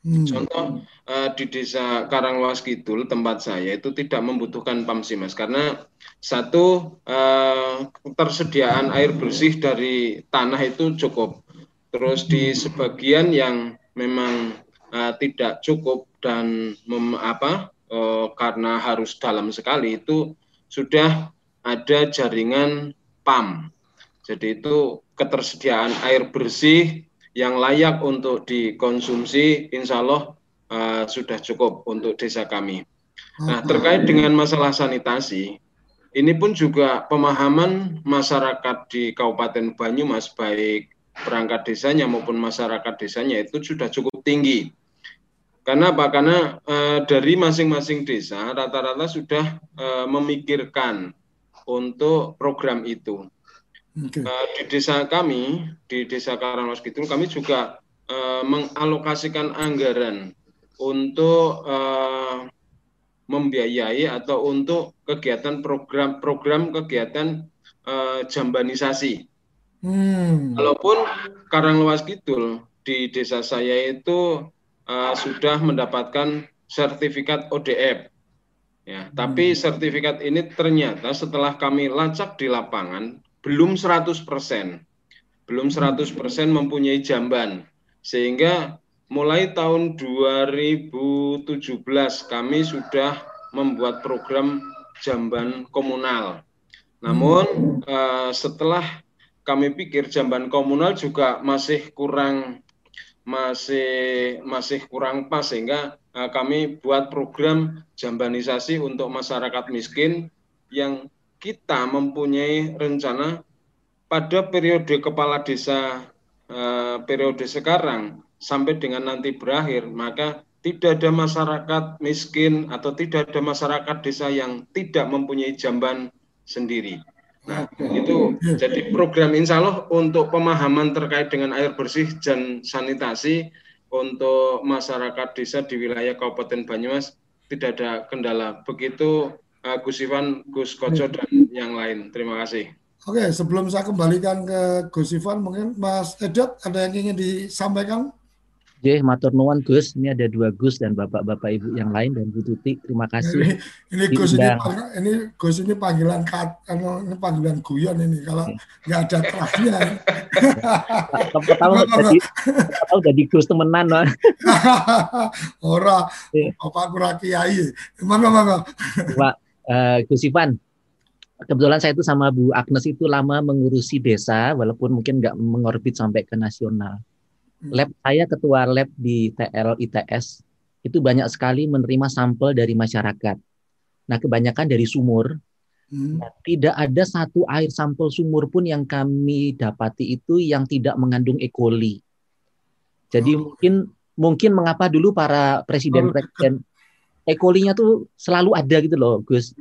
Hmm. Contoh uh, di desa Karangluas Kidul tempat saya itu tidak membutuhkan pamsimas karena satu uh, ketersediaan air bersih dari tanah itu cukup. Terus di sebagian yang memang uh, tidak cukup dan mem, apa uh, karena harus dalam sekali itu sudah ada jaringan PAM. Jadi itu ketersediaan air bersih yang layak untuk dikonsumsi, insya Allah uh, sudah cukup untuk desa kami. Nah, terkait dengan masalah sanitasi, ini pun juga pemahaman masyarakat di Kabupaten Banyumas, baik perangkat desanya maupun masyarakat desanya itu sudah cukup tinggi. Karena apa? Karena uh, dari masing-masing desa rata-rata sudah uh, memikirkan untuk program itu. Okay. Uh, di desa kami, di desa Karanglos Kidul, kami juga uh, mengalokasikan anggaran untuk uh, membiayai atau untuk kegiatan program-program kegiatan uh, jambanisasi. Hmm. Walaupun Karangluas Kidul di desa saya itu uh, sudah mendapatkan sertifikat ODF. Ya, hmm. tapi sertifikat ini ternyata setelah kami lacak di lapangan belum 100%. Belum 100% mempunyai jamban. Sehingga mulai tahun 2017 kami sudah membuat program jamban komunal. Namun uh, setelah kami pikir jamban komunal juga masih kurang masih masih kurang pas sehingga uh, kami buat program jambanisasi untuk masyarakat miskin yang kita mempunyai rencana pada periode kepala desa eh, periode sekarang sampai dengan nanti berakhir, maka tidak ada masyarakat miskin atau tidak ada masyarakat desa yang tidak mempunyai jamban sendiri. Nah, itu jadi program insya Allah untuk pemahaman terkait dengan air bersih dan sanitasi untuk masyarakat desa di wilayah Kabupaten Banyumas tidak ada kendala. Begitu uh, Gus Ivan, Gus Koco dan yang lain. Terima kasih. Oke, sebelum saya kembalikan ke Gus Ivan, mungkin Mas Edot ada yang ingin disampaikan? Oke, matur nuwun Gus. Ini ada dua Gus dan bapak-bapak ibu yang lain dan Bu Tuti. Terima kasih. Ini, ini Gus ini, ini Gus ini panggilan kat, ini panggilan guyon ini. Kalau nggak ada terasnya. Tahu jadi tahu jadi Gus temenan loh. Ora, Bapak kurang kiai. Mana mana. Pak uh, Gus Ivan, kebetulan saya itu sama Bu Agnes itu lama mengurusi desa, walaupun mungkin nggak mengorbit sampai ke nasional. Hmm. Lab saya ketua lab di TL ITS itu banyak sekali menerima sampel dari masyarakat. Nah, kebanyakan dari sumur. Hmm. Nah, tidak ada satu air sampel sumur pun yang kami dapati itu yang tidak mengandung E. coli. Jadi oh. mungkin mungkin mengapa dulu para presiden-presiden E. coli-nya tuh selalu ada gitu loh, Gus.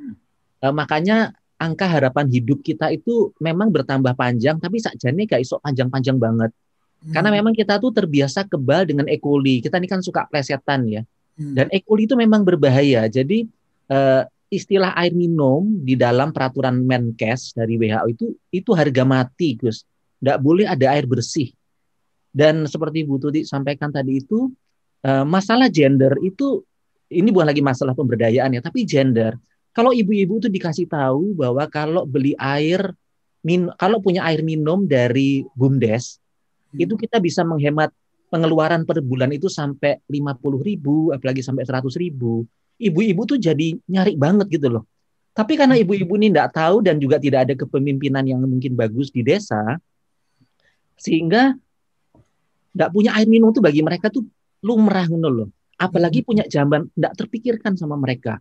Uh, makanya angka harapan hidup kita itu memang bertambah panjang, tapi sakjane gak iso panjang-panjang banget. Hmm. Karena memang kita tuh terbiasa kebal dengan E. coli. Kita ini kan suka plesetan ya. Hmm. Dan E. coli itu memang berbahaya. Jadi uh, istilah air minum di dalam peraturan Menkes dari WHO itu itu harga mati, Gus. Tidak boleh ada air bersih. Dan seperti Bu Tuti sampaikan tadi itu, uh, masalah gender itu ini bukan lagi masalah pemberdayaan ya, tapi gender. Kalau ibu-ibu itu dikasih tahu bahwa kalau beli air, min, kalau punya air minum dari BUMDes, hmm. itu kita bisa menghemat pengeluaran per bulan itu sampai 50 ribu, apalagi sampai 100 ribu. Ibu-ibu tuh jadi nyari banget gitu loh. Tapi karena ibu-ibu ini tidak tahu dan juga tidak ada kepemimpinan yang mungkin bagus di desa, sehingga tidak punya air minum tuh bagi mereka tuh lumrah gitu loh apalagi hmm. punya jamban tidak terpikirkan sama mereka.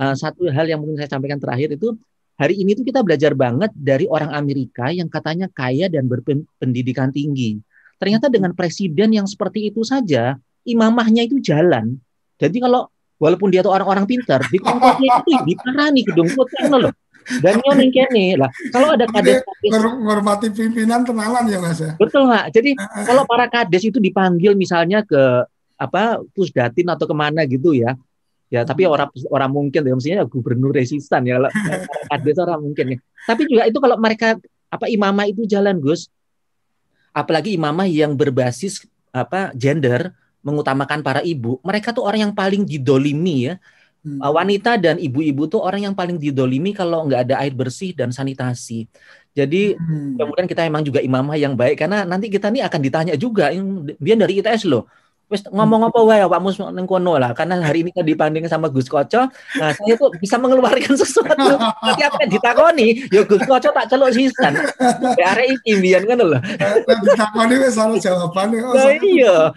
Uh, satu hal yang mungkin saya sampaikan terakhir itu hari ini tuh kita belajar banget dari orang Amerika yang katanya kaya dan berpendidikan tinggi. Ternyata dengan presiden yang seperti itu saja, imamahnya itu jalan. Jadi kalau walaupun dia tuh orang-orang pintar, di kongkosnya itu diparani gedung putih loh. Dan yang kene lah. Kalau ada kades, menghormati pimpinan kenalan ya mas ya. Betul nggak? Jadi kalau para kades itu dipanggil misalnya ke apa pusdatin atau ke mana gitu ya ya tapi hmm. orang orang mungkin ya mestinya gubernur resistan ya kalau ada orang mungkin ya tapi juga itu kalau mereka apa imamah itu jalan Gus apalagi imamah yang berbasis apa gender mengutamakan para ibu mereka tuh orang yang paling didolimi ya hmm. wanita dan ibu-ibu tuh orang yang paling didolimi kalau nggak ada air bersih dan sanitasi jadi hmm. kemudian kita emang juga imamah yang baik karena nanti kita nih akan ditanya juga yang dia dari ITS loh wis ngomong apa wae Pak Mus ning kono lah. Karena hari ini kan dibanding sama Gus Koco nah saya tuh bisa mengeluarkan sesuatu. Tapi apa ditakoni? Ya Gus Koco tak celuk sisan. Ya arek iki mbiyen ngono lho. Ditakoni wis ana jawabane oh iya.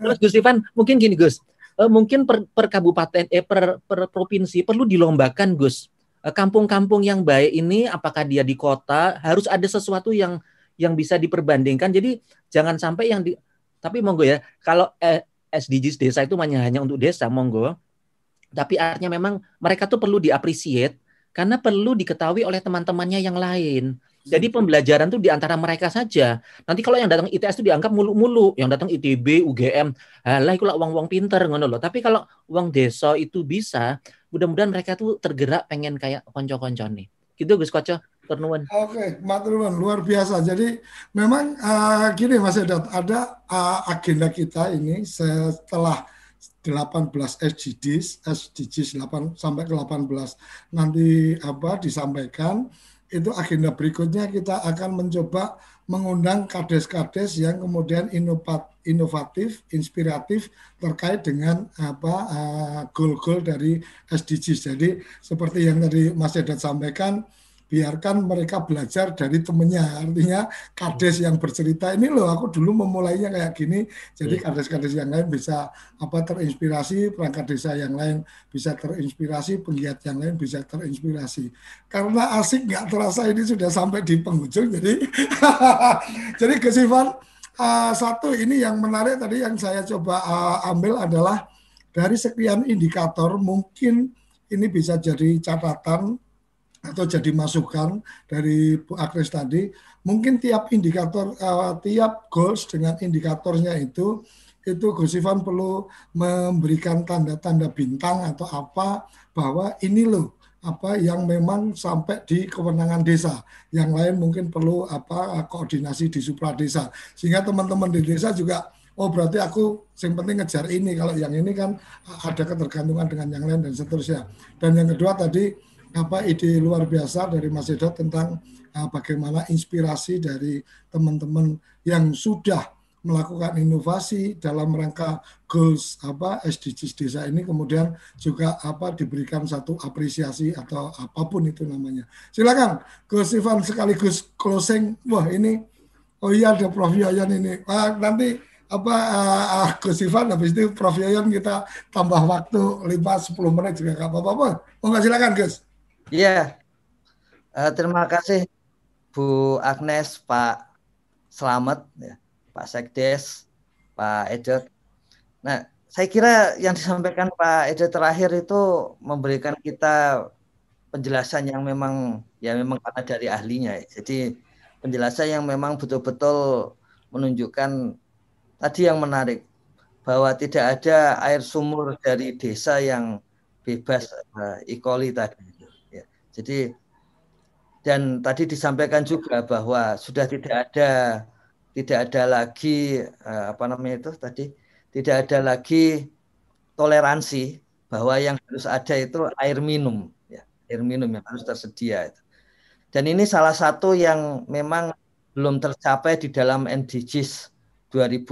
Terus Gus Ivan mungkin gini Gus. Uh, mungkin per, per kabupaten eh per, per provinsi perlu dilombakan Gus. Kampung-kampung yang baik ini apakah dia di kota harus ada sesuatu yang yang bisa diperbandingkan. Jadi jangan sampai yang di tapi monggo ya, kalau eh, SDGs desa itu hanya hanya untuk desa, monggo. Tapi artinya memang mereka tuh perlu diapresiat karena perlu diketahui oleh teman-temannya yang lain. Jadi hmm. pembelajaran tuh di antara mereka saja. Nanti kalau yang datang ITS itu dianggap mulu-mulu, yang datang ITB, UGM, lah itu lah uang-uang pinter ngono loh. Tapi kalau uang desa itu bisa, mudah-mudahan mereka tuh tergerak pengen kayak konco-konco nih. Gitu Gus Koco. Ternuan. Oke, Maturnuan luar biasa. Jadi memang uh, gini Mas Edat, ada uh, agenda kita ini setelah 18 SDGs, SDGs 8 sampai ke 18 nanti apa disampaikan itu agenda berikutnya kita akan mencoba mengundang kades-kades yang kemudian inovatif, inspiratif terkait dengan apa uh, goal-goal dari SDGs. Jadi seperti yang tadi Mas Edat sampaikan, biarkan mereka belajar dari temennya. Artinya kades yang bercerita ini loh aku dulu memulainya kayak gini. Jadi iya. kades-kades yang lain bisa apa terinspirasi perangkat desa yang lain bisa terinspirasi penggiat yang lain bisa terinspirasi. Karena asik nggak terasa ini sudah sampai di penghujung jadi jadi kesifat uh, satu ini yang menarik tadi yang saya coba uh, ambil adalah dari sekian indikator mungkin ini bisa jadi catatan atau jadi masukan dari Bu Agnes tadi, mungkin tiap indikator, uh, tiap goals dengan indikatornya itu, itu Gus Ivan perlu memberikan tanda-tanda bintang atau apa bahwa ini loh apa yang memang sampai di kewenangan desa. Yang lain mungkin perlu apa koordinasi di supra desa. Sehingga teman-teman di desa juga oh berarti aku yang penting ngejar ini kalau yang ini kan ada ketergantungan dengan yang lain dan seterusnya. Dan yang kedua tadi apa ide luar biasa dari Mas Edo tentang uh, bagaimana inspirasi dari teman-teman yang sudah melakukan inovasi dalam rangka goals apa SDGs desa ini kemudian juga apa diberikan satu apresiasi atau apa pun itu namanya. Silakan Gus Ivan sekaligus closing. Wah, ini oh iya ada Prof Yoyon ini. Wah, nanti apa uh, Gus Ivan habis itu Prof Yoyon kita tambah waktu 5 10 menit juga enggak apa-apa. Oh, enggak silakan Gus. Iya. Uh, terima kasih Bu Agnes, Pak Selamat, ya, Pak Sekdes, Pak Edot. Nah, saya kira yang disampaikan Pak Edot terakhir itu memberikan kita penjelasan yang memang ya memang karena dari ahlinya. Jadi penjelasan yang memang betul-betul menunjukkan tadi yang menarik bahwa tidak ada air sumur dari desa yang bebas uh, E. tadi. Jadi dan tadi disampaikan juga bahwa sudah tidak ada tidak ada lagi eh, apa namanya itu tadi tidak ada lagi toleransi bahwa yang harus ada itu air minum ya air minum yang harus tersedia. Dan ini salah satu yang memang belum tercapai di dalam NDGs 2000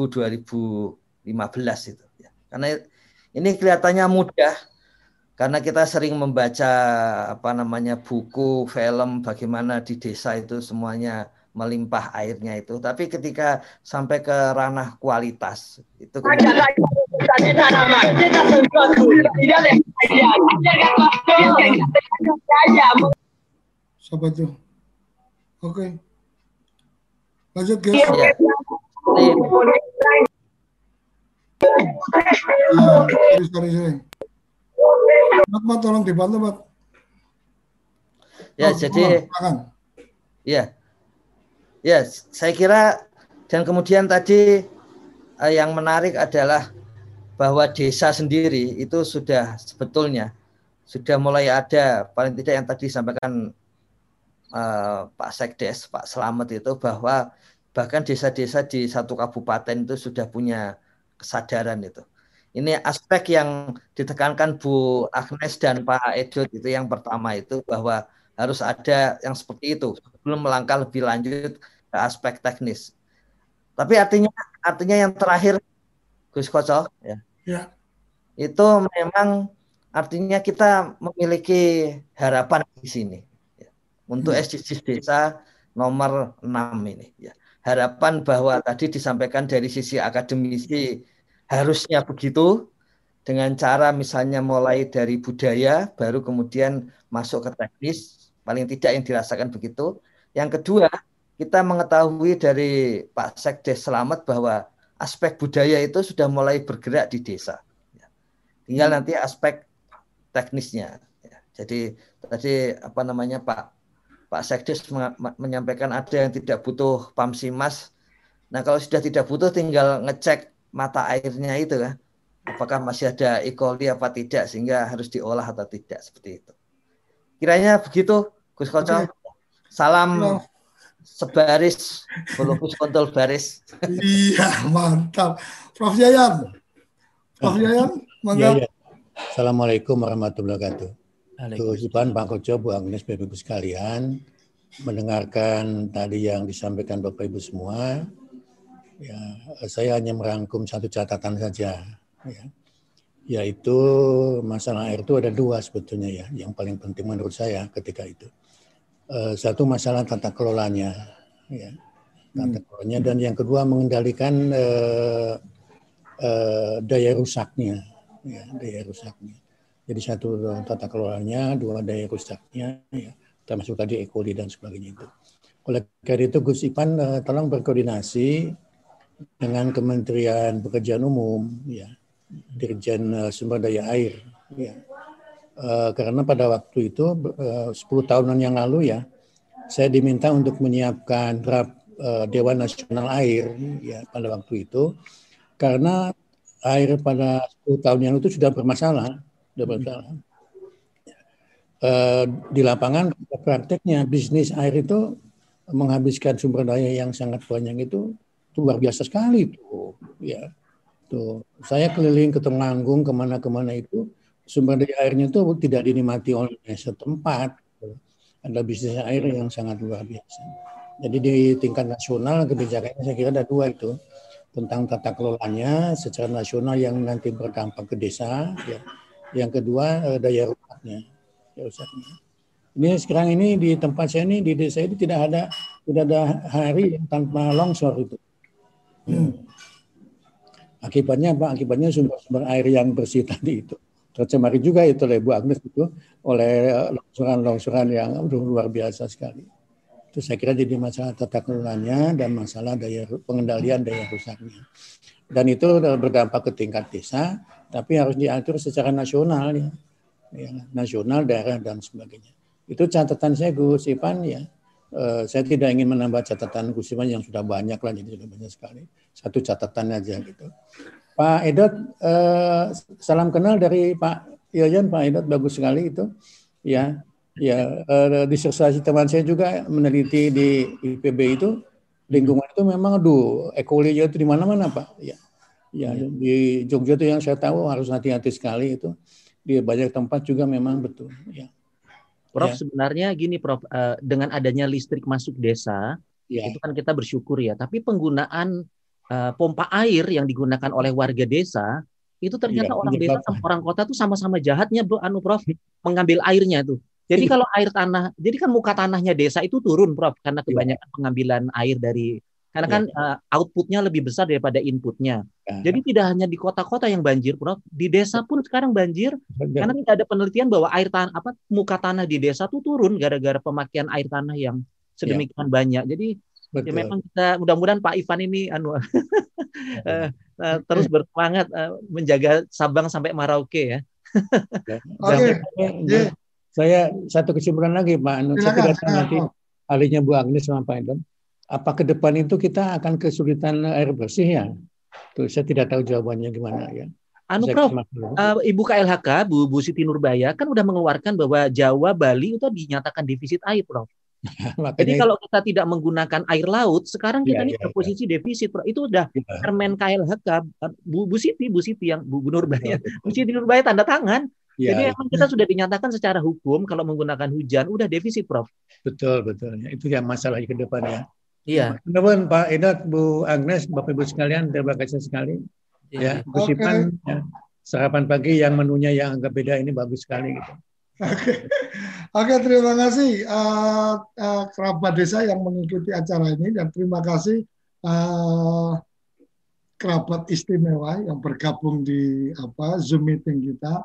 2015 itu ya. Karena ini kelihatannya mudah karena kita sering membaca apa namanya buku, film bagaimana di desa itu semuanya melimpah airnya itu. Tapi ketika sampai ke ranah kualitas itu Siapa tuh? Oke. Lanjut guys. Ya. Ah, sorry, sorry, sorry. Mat, tolong dibantu, Mat. Ya, oh, jadi Ya. Ya, saya kira dan kemudian tadi eh, yang menarik adalah bahwa desa sendiri itu sudah sebetulnya sudah mulai ada paling tidak yang tadi disampaikan uh, Pak Sekdes, Pak Selamat itu bahwa bahkan desa-desa di satu kabupaten itu sudah punya kesadaran itu ini aspek yang ditekankan Bu Agnes dan Pak Edut itu yang pertama itu bahwa harus ada yang seperti itu sebelum melangkah lebih lanjut ke aspek teknis. Tapi artinya artinya yang terakhir Gus Koco, ya. Ya. Itu memang artinya kita memiliki harapan di sini ya. untuk Hmm. SDGs desa nomor 6 ini ya. Harapan bahwa tadi disampaikan dari sisi akademisi harusnya begitu dengan cara misalnya mulai dari budaya baru kemudian masuk ke teknis paling tidak yang dirasakan begitu. Yang kedua, kita mengetahui dari Pak Sekdes Selamat bahwa aspek budaya itu sudah mulai bergerak di desa. Ya. Tinggal nanti aspek teknisnya. Ya. Jadi tadi apa namanya Pak Pak Sekdes menyampaikan ada yang tidak butuh pamsimas. Nah kalau sudah tidak butuh tinggal ngecek mata airnya itu kan, apakah masih ada E. coli apa tidak sehingga harus diolah atau tidak seperti itu. Kiranya begitu Gus Koco. Okay. Salam sebaris, bolobus kontrol baris. iya mantap, Prof Yayan. Prof Yayan, mantap. Ya, ya. Assalamualaikum warahmatullahi wabarakatuh. Gus Ipan, Pak Koco, Bu Agnes, Bapak Ibu sekalian, mendengarkan tadi yang disampaikan Bapak Ibu semua, ya saya hanya merangkum satu catatan saja, ya, yaitu masalah air itu ada dua sebetulnya ya, yang paling penting menurut saya ketika itu. Satu masalah tata kelolanya, ya, tata kelolanya, dan yang kedua mengendalikan eh, eh, daya rusaknya, ya, daya rusaknya. Jadi satu tata kelolanya, dua daya rusaknya, ya, termasuk tadi ekoli dan sebagainya itu. Oleh karena itu Gus Ipan uh, tolong berkoordinasi dengan Kementerian Pekerjaan Umum, ya, Dirjen uh, Sumber Daya Air, ya. Uh, karena pada waktu itu uh, 10 tahunan yang lalu ya, saya diminta untuk menyiapkan draft uh, Dewan Nasional Air, ya pada waktu itu, karena air pada 10 tahun yang itu sudah bermasalah sudah bersalah. Uh, di lapangan prakteknya bisnis air itu menghabiskan sumber daya yang sangat banyak itu, itu luar biasa sekali tuh ya tuh saya keliling ke Temanggung ke mana-kemana itu sumber daya airnya itu tidak dinikmati oleh setempat ada bisnis air yang sangat luar biasa jadi di tingkat nasional kebijakannya saya kira ada dua itu tentang tata kelolanya secara nasional yang nanti berdampak ke desa ya yang kedua daya rusaknya. Daya rusaknya. Ini sekarang ini di tempat saya ini di desa itu tidak ada tidak ada hari yang tanpa longsor itu. Akibatnya apa? Akibatnya sumber-sumber air yang bersih tadi itu tercemari juga itu oleh Bu Agnes itu oleh longsoran-longsoran yang luar biasa sekali. Itu saya kira jadi masalah tata kelolanya dan masalah daya pengendalian daya rusaknya. Dan itu berdampak ke tingkat desa, tapi harus diatur secara nasional ya, ya nasional daerah dan sebagainya itu catatan saya Gus Ipan ya uh, saya tidak ingin menambah catatan Gus Ipan yang sudah banyak lah jadi sudah banyak sekali satu catatan aja gitu Pak Edot uh, salam kenal dari Pak Yayan Pak Edot bagus sekali itu ya ya uh, disertasi teman saya juga meneliti di IPB itu lingkungan itu memang aduh ekolinya itu di mana-mana Pak ya Ya, di Jogja itu yang saya tahu harus hati-hati sekali itu. Di banyak tempat juga memang betul. Ya. Prof, ya. sebenarnya gini Prof, uh, dengan adanya listrik masuk desa, ya. itu kan kita bersyukur ya. Tapi penggunaan uh, pompa air yang digunakan oleh warga desa, itu ternyata ya, orang desa sama orang kota tuh sama-sama jahatnya, Bro, anu Prof, mengambil airnya tuh. Jadi kalau air tanah, jadi kan muka tanahnya desa itu turun, Prof, karena kebanyakan ya. pengambilan air dari karena kan uh, outputnya lebih besar daripada inputnya. Ya. Jadi tidak hanya di kota-kota yang banjir, Prof. Di desa pun sekarang banjir ya. karena tidak ada penelitian bahwa air tanah apa muka tanah di desa tuh turun gara-gara pemakaian air tanah yang sedemikian ya. banyak. Jadi ya memang kita mudah-mudahan Pak Ivan ini anu uh, uh, terus bersemangat uh, menjaga Sabang sampai Merauke ya. Oke. Okay. Saya satu kesimpulan lagi Pak Anu. Saya tidak tahu nanti ahlinya Bu Agnes sama Pak Endon apa ke depan itu kita akan kesulitan air bersih ya? Tuh, saya tidak tahu jawabannya gimana ya. Anu Prof, uh, Ibu KLHK, Bu, Bu Siti Nurbaya kan udah mengeluarkan bahwa Jawa, Bali itu dinyatakan defisit air, Prof. Jadi kalau kita tidak menggunakan air laut, sekarang kita ya, ini ya, berposisi ya. defisit, Prof. Itu udah ya. Permen KLHK, Bu, Bu Siti, Bu Siti yang Bu, Bu Nurbaya, Bu Siti Nurbaya tanda tangan. Ya, Jadi emang kita sudah dinyatakan secara hukum kalau menggunakan hujan udah defisit, Prof. Betul, betul. Itu yang masalah ke depan ya. Iya. Teman-teman Pak Edat, Bu Agnes, Bapak Ibu sekalian, terima kasih sekali. Ya, Gus Ipan, ya, sarapan pagi yang menunya yang agak beda ini bagus sekali gitu. Oke, oke terima kasih uh, uh, kerabat desa yang mengikuti acara ini dan terima kasih uh, kerabat istimewa yang bergabung di apa Zoom meeting kita.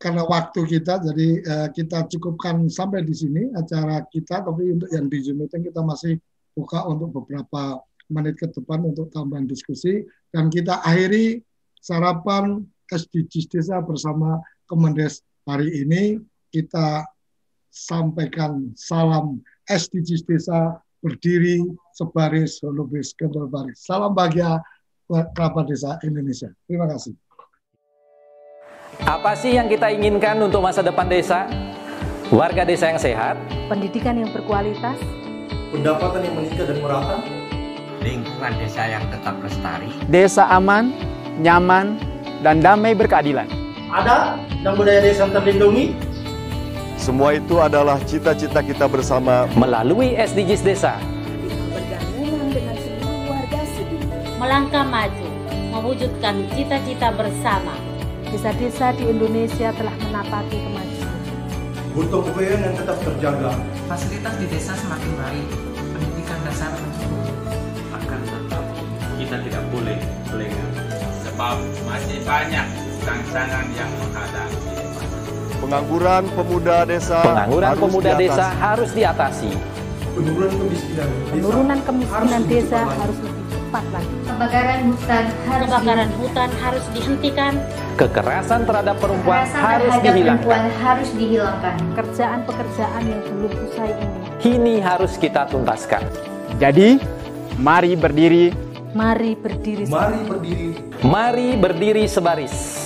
Karena waktu kita, jadi uh, kita cukupkan sampai di sini acara kita. Tapi untuk yang di Zoom meeting kita masih buka untuk beberapa menit ke depan untuk tambahan diskusi dan kita akhiri sarapan SDGs Desa bersama Kemendes hari ini kita sampaikan salam SDGs Desa berdiri sebaris holobis kental baris. Salam bahagia kerabat desa Indonesia. Terima kasih. Apa sih yang kita inginkan untuk masa depan desa? Warga desa yang sehat, pendidikan yang berkualitas, pendapatan yang meningkat dan merata, lingkungan desa yang tetap lestari, desa aman, nyaman, dan damai berkeadilan. Ada dan budaya desa terlindungi. Semua itu adalah cita-cita kita bersama melalui SDGs Desa. Bergabung dengan seluruh warga sedunia. Melangkah maju, mewujudkan cita-cita bersama. Desa-desa di Indonesia telah menapaki kemajuan. Butuh kebayaan yang tetap terjaga. Fasilitas di desa semakin baik, pendidikan dasar mencukupi. Akan tetap kita tidak boleh lengah. Sebab masih banyak tantangan yang menghadapi. Pengangguran pemuda desa Pengangguran harus pemuda diatasi. desa harus diatasi. Penurunan kemiskinan desa Penurunan kemiskinan harus desa harus lebih cepat lagi. Kebakaran hutan harus Kebakaran hutan harus dihentikan. Kekerasan terhadap perempuan Kekerasan harus terhadap dihilangkan. perempuan harus dihilangkan. Pekerjaan-pekerjaan yang belum usai ini. Kini harus kita tuntaskan. Jadi, mari berdiri, Mari berdiri. Mari berdiri Mari berdiri sebaris,